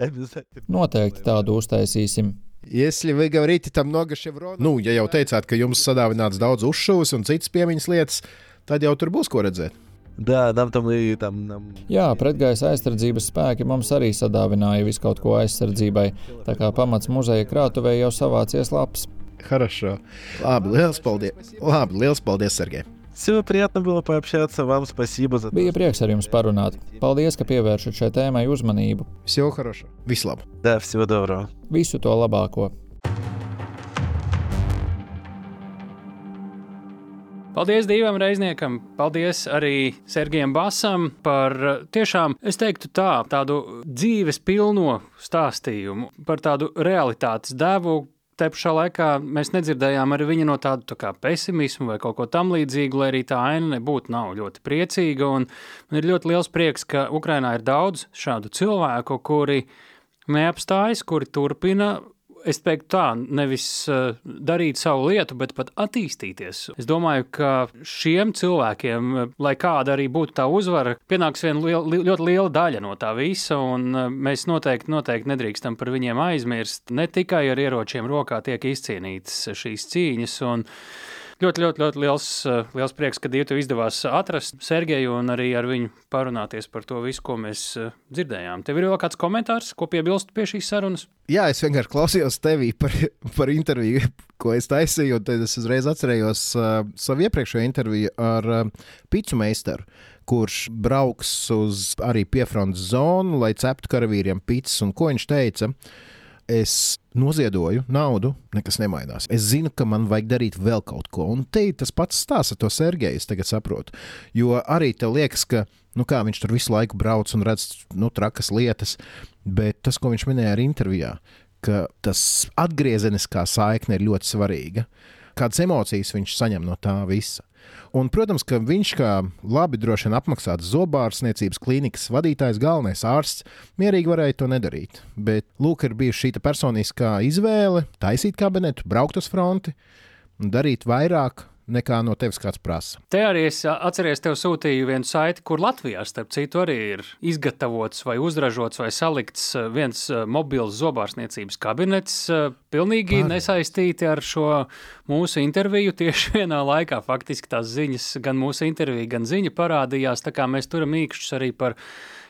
Обязательно. Noteikti tādu uztaisīsim. Если вы говорите там много ševronu, nu, ja jau teicāt, ka jums sadāvināts daudz uzšūs un citas piemiņas lietas, tad jau tur būs ko redzēt. Да, нам там и там нам Jā, pretgaisa aizsardzības spēki mums arī sadāvināja visu kaut ko aizsardzībai, tā kā pamats muzeja krātuvē jau savācies labs. Хорошо. Labi, liels paldies. Labi, liels paldies, Sergei. Всего приятно было пообщаться. Вам спасибо за то, Bija prieks ar jums parunāt. Paldies, ka pievēršat šai tēmai uzmanību. Всего хорошего. Vislabāk. Да, всего доброго. Visu to labāko! Paldies divam reizniekam, paldies arī Sergejam Basam par eh, tiešām, es teiktu tā, tādu dzīves pilno stāstījumu, par tādu realitātes devu. Te pašā laikā mēs nedzirdējām arī viņa no tāda tā kā pesimisma vai kaut ko tamlīdzīgu, lai arī tā aina nebūtu nav ļoti priecīga. Man ir ļoti liels prieks, ka Ukrainā ir daudz šādu cilvēku, kuri neapstājas, kuri turpina es teiktu tā, nevis uh, darīt savu lietu, bet pat attīstīties. Es domāju, ka šiem cilvēkiem, uh, lai kāda arī būtu tā uzvara, pienāks viena liela, li, ļoti liela daļa no tā visa, un uh, mēs noteikti, noteikti nedrīkstam par viņiem aizmirst. Ne tikai ar ieročiem rokā tiek izcīnītas šīs cīņas. Un, Ļoti, ļoti, ļoti liels, uh, liels prieks, ka Dievu izdevās atrast Sergeju un arī ar viņu parunāties par to visu, ko mēs uh, dzirdējām. Tev ir vēl kāds komentārs, ko piebilst pie šīs sarunas? Jā, es vienkārši klausījos tevī par, par interviju, ko es taisīju, un tad es uzreiz atcerējos uh, savu iepriekšējo interviju ar uh, Pīču meistaru, kurš brauks uz arī piefrontes zonu, lai ceptu karavīriem pīcis. Un ko viņš teica? Es noziedoju naudu, nekas nemainās. Es zinu, ka man vajag darīt vēl kaut ko. Un te ir tas pats stāsts ar to Sergeju, es tagad saprotu. Jo arī tev liekas, ka nu kā, viņš tur visu laiku brauc un redz nu, trakas lietas, bet tas, ko viņš minēja arī intervijā, ka tas atgriezeniskā saikne ir ļoti svarīga. Kādas emocijas viņš saņem no tā visa. Un, protams, ka viņš, kā labi droši vien apmaksāts zobārstniecības klīnikas vadītājs, galvenais ārsts, mierīgi varēja to nedarīt. Bet, lūk, ir bijusi šī personiskā izvēle taisīt kabinetu, braukt uz fronti un darīt vairāk nekā no tevis kāds prasa. Te arī es atceros, tev sūtīju vienu saiti, kur Latvijā, starp citu, arī ir izgatavots vai uzražots vai salikts viens mobils zobārstniecības kabinets, pilnīgi Pār. nesaistīti ar šo mūsu interviju. Tieši vienā laikā faktiski tās ziņas, gan mūsu intervija, gan ziņa parādījās, tā kā mēs turam īkšķus arī par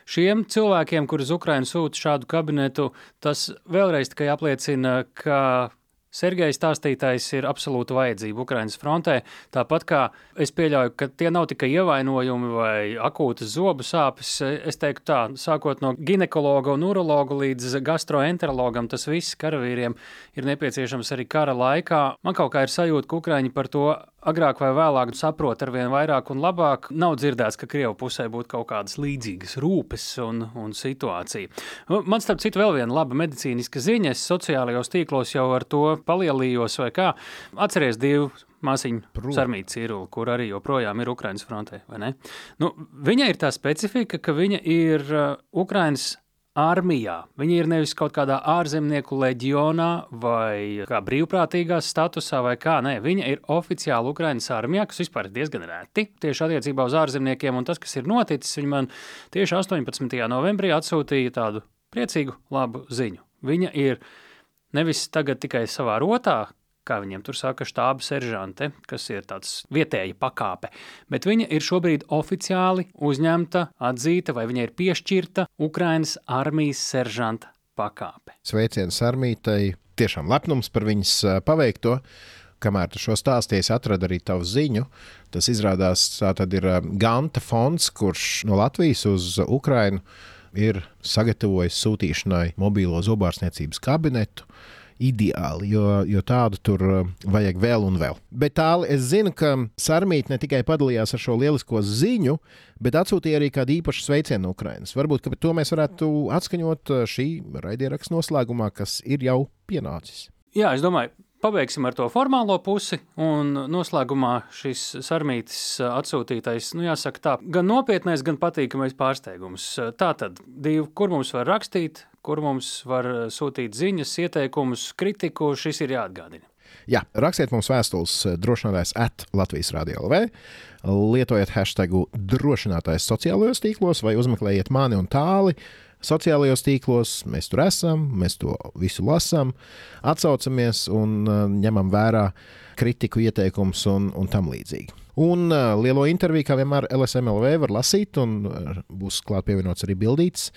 šiem cilvēkiem, kurus Ukraina sūta šādu kabinetu, tas vēlreiz tikai apliecina, ka Sergeja stāstītais ir absolūta vajadzība Ukraiņas frontē. Tāpat kā es pieļauju, ka tie nav tikai ievainojumi vai akūtas zobu sāpes. Es teiktu, tā, sākot no ginekologa un urologa līdz gastroenterologam, tas viss karavīriem ir nepieciešams arī kara laikā. Man kaut kā ir sajūta, ka Ukraiņi par to agrāk vai vēlāk saprot ar vien vairāk un labāk. Nav dzirdēts, ka Krievijas pusē būtu kaut kādas līdzīgas rūpes un, un situācija. Nu, man starp citu vēl viena laba medicīniska ziņa. Es sociālajos tīklos jau ar to palielījos vai kā. Atceries divu māsiņu Sarmītu Cīrulu, kur arī joprojām ir Ukraiņas frontē. Nu, viņa ir tā specifika, ka viņa ir uh, Ukraiņas armijā. Viņi ir nevis kaut kādā ārzemnieku leģionā vai kā brīvprātīgās statusā vai kā. Nē, viņa ir oficiāli Ukraiņas armijā, kas vispār ir diezgan reti tieši attiecībā uz ārzemniekiem. Un tas, kas ir noticis, viņi man tieši 18. novembrī atsūtīja tādu priecīgu, labu ziņu. Viņa ir nevis tagad tikai savā rotā, kā viņiem tur saka, štāba seržante, kas ir tāds vietēja pakāpe. Bet viņa ir šobrīd oficiāli uzņemta, atzīta vai viņa ir piešķirta Ukrainas armijas seržanta pakāpe. Sveiciens armijai, tiešām lepnums par viņas paveikto. Kamēr tu šo stāstīji, atradu arī tavu ziņu. Tas izrādās, tā ir Ganta fonds, kurš no Latvijas uz Ukrajinu ir sagatavojis sūtīšanai mobīlo zobārstniecības kabinetu ideāli, jo, jo tādu tur uh, vajag vēl un vēl. Bet tālāk es zinu, ka Sarmīte ne tikai padalījās ar šo lielisko ziņu, bet atsūtīja arī kādu īpašu sveicienu no Ukrainas. Varbūt to mēs varētu atskaņot uh, šī raidierakstu noslēgumā, kas ir jau pienācis. Jā, es domāju, pabeigsim ar to formālo pusi, un noslēgumā šis sarmītis atsūtītais, nu jāsaka tā, gan nopietnais, gan patīkamais pārsteigums. Tā tad, divi, kur mums var rakstīt, kur mums var sūtīt ziņas, ieteikumus, kritiku, šis ir jāatgādina. Jā, rakstiet mums vēstules drošinātājs at Latvijas Rādio LV, lietojiet hashtagu drošinātājs sociālajos tīklos vai uzmeklējiet mani un tāli sociālajos tīklos. Mēs tur esam, mēs to visu lasām, atsaucamies un uh, ņemam vērā kritiku, ieteikumus un, un tam līdzīgi. Un lielo interviju, kā vienmēr, LSMLV var lasīt, un būs klāt pievienots arī bildīts.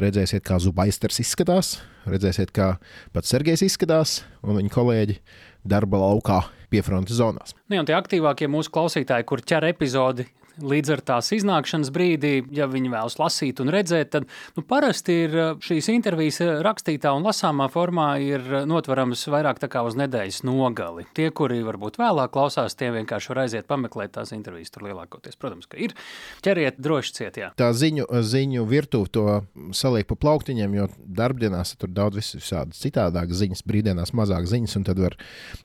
Redzēsiet, kā Zubaisters izskatās, redzēsiet, kā pats Sergejs izskatās un viņa kolēģi darba laukā pie frontes zonās. Nu, un tie aktīvākie mūsu klausītāji, kur ķer epizodi līdz ar tās iznākšanas brīdī, ja viņi vēlas lasīt un redzēt, tad nu, parasti ir eh, šīs intervijas eh, rakstītā un lasāmā formā ir eh, notveramas vairāk tā kā uz nedēļas nogali. Tie, kuri varbūt vēlāk klausās, tie vienkārši var aiziet pameklēt tās intervijas tur lielākoties. Protams, ka ir. Ķeriet droši ciet, jā. Tā ziņu, ziņu virtuve to saliek pa plauktiņiem, jo darbdienās tur daudz visādas citādākas ziņas, brīvdienās mazāk ziņas, un tad var,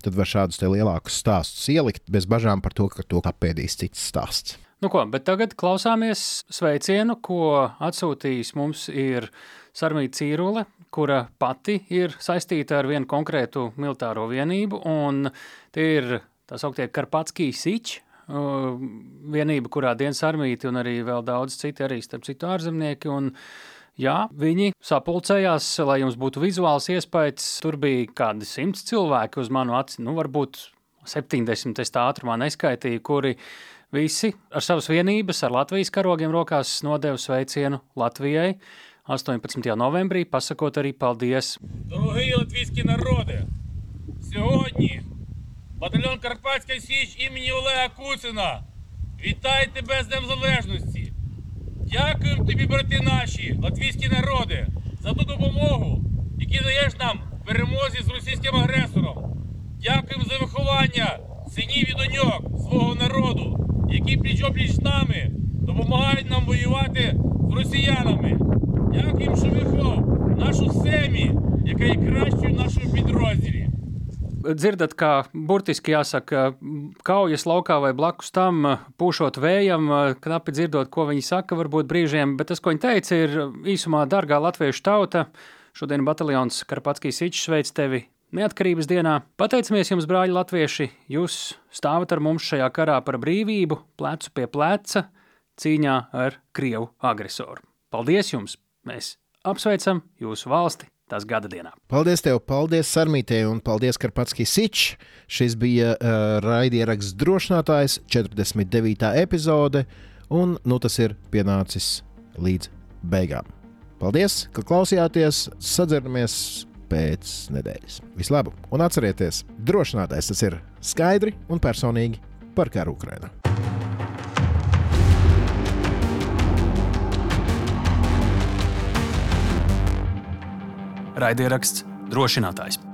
tad var šādus lielākus stāstus ielikt bez bažām par to, ka to apēdīs cits stāsts. Nu ko, bet tagad klausāmies sveicienu, ko atsūtījis mums ir Sarmīta Cīrule, kura pati ir saistīta ar vienu konkrētu militāro vienību, un tie ir tā sauktie Karpatskī Siči, vienība, kurā dienas armīti un arī vēl daudz citi arī, starp citu, ārzemnieki. Un, jā, viņi sapulcējās, lai jums būtu vizuāls iespējas. Tur bija kādi simts cilvēki uz manu aci, nu, varbūt 70 es tā ātrumā neskaitīju, kuri Visi ar savas vienības, ar Latvijas karogiem rokās nodevu sveicienu Latvijai 18. novembrī, pasakot arī paldies. Дорогі! Дякуємо тобі, брати наші, латвійські народи, за ту допомогу, яку даєш нам в перемозі з російським агресором. Дякуємо за виховання синів і доньок свого народу, які пліч-опліч з нами допомагають нам воювати з росіянами. Дякуємо, що виховав нашу семі, яка є кращою в підрозділі. dzirdat, kā burtiski jāsaka, kaujas laukā vai blakus tam, pūšot vējam, knapi dzirdot, ko viņi saka, varbūt brīžiem, bet tas, ko viņi teica, ir īsumā dārgā latviešu tauta. Šodien bataljons Karpatskijas Sičs sveic tevi neatkarības dienā. Pateicamies jums, brāļi latvieši, jūs stāvat ar mums šajā karā par brīvību, plecu pie pleca, cīņā ar Krievu agresoru. Paldies jums! Mēs apsveicam jūsu valsti! tās gada dienā. Paldies, tev, paldies Sarmītē un paldies Karpatskij Sičs. Šis bija uh, raidieraksts drošinātājs 49. epizode, un nu tas ir pienācis līdz beigām. Paldies, ka klausījāties! Sadzeramies pēc nedēļas. Vislabāk! Un atcerieties, drošinātājs tas ir skaidri un personīgi par karu Ukrajinā. Raidieraksts drošinātājs.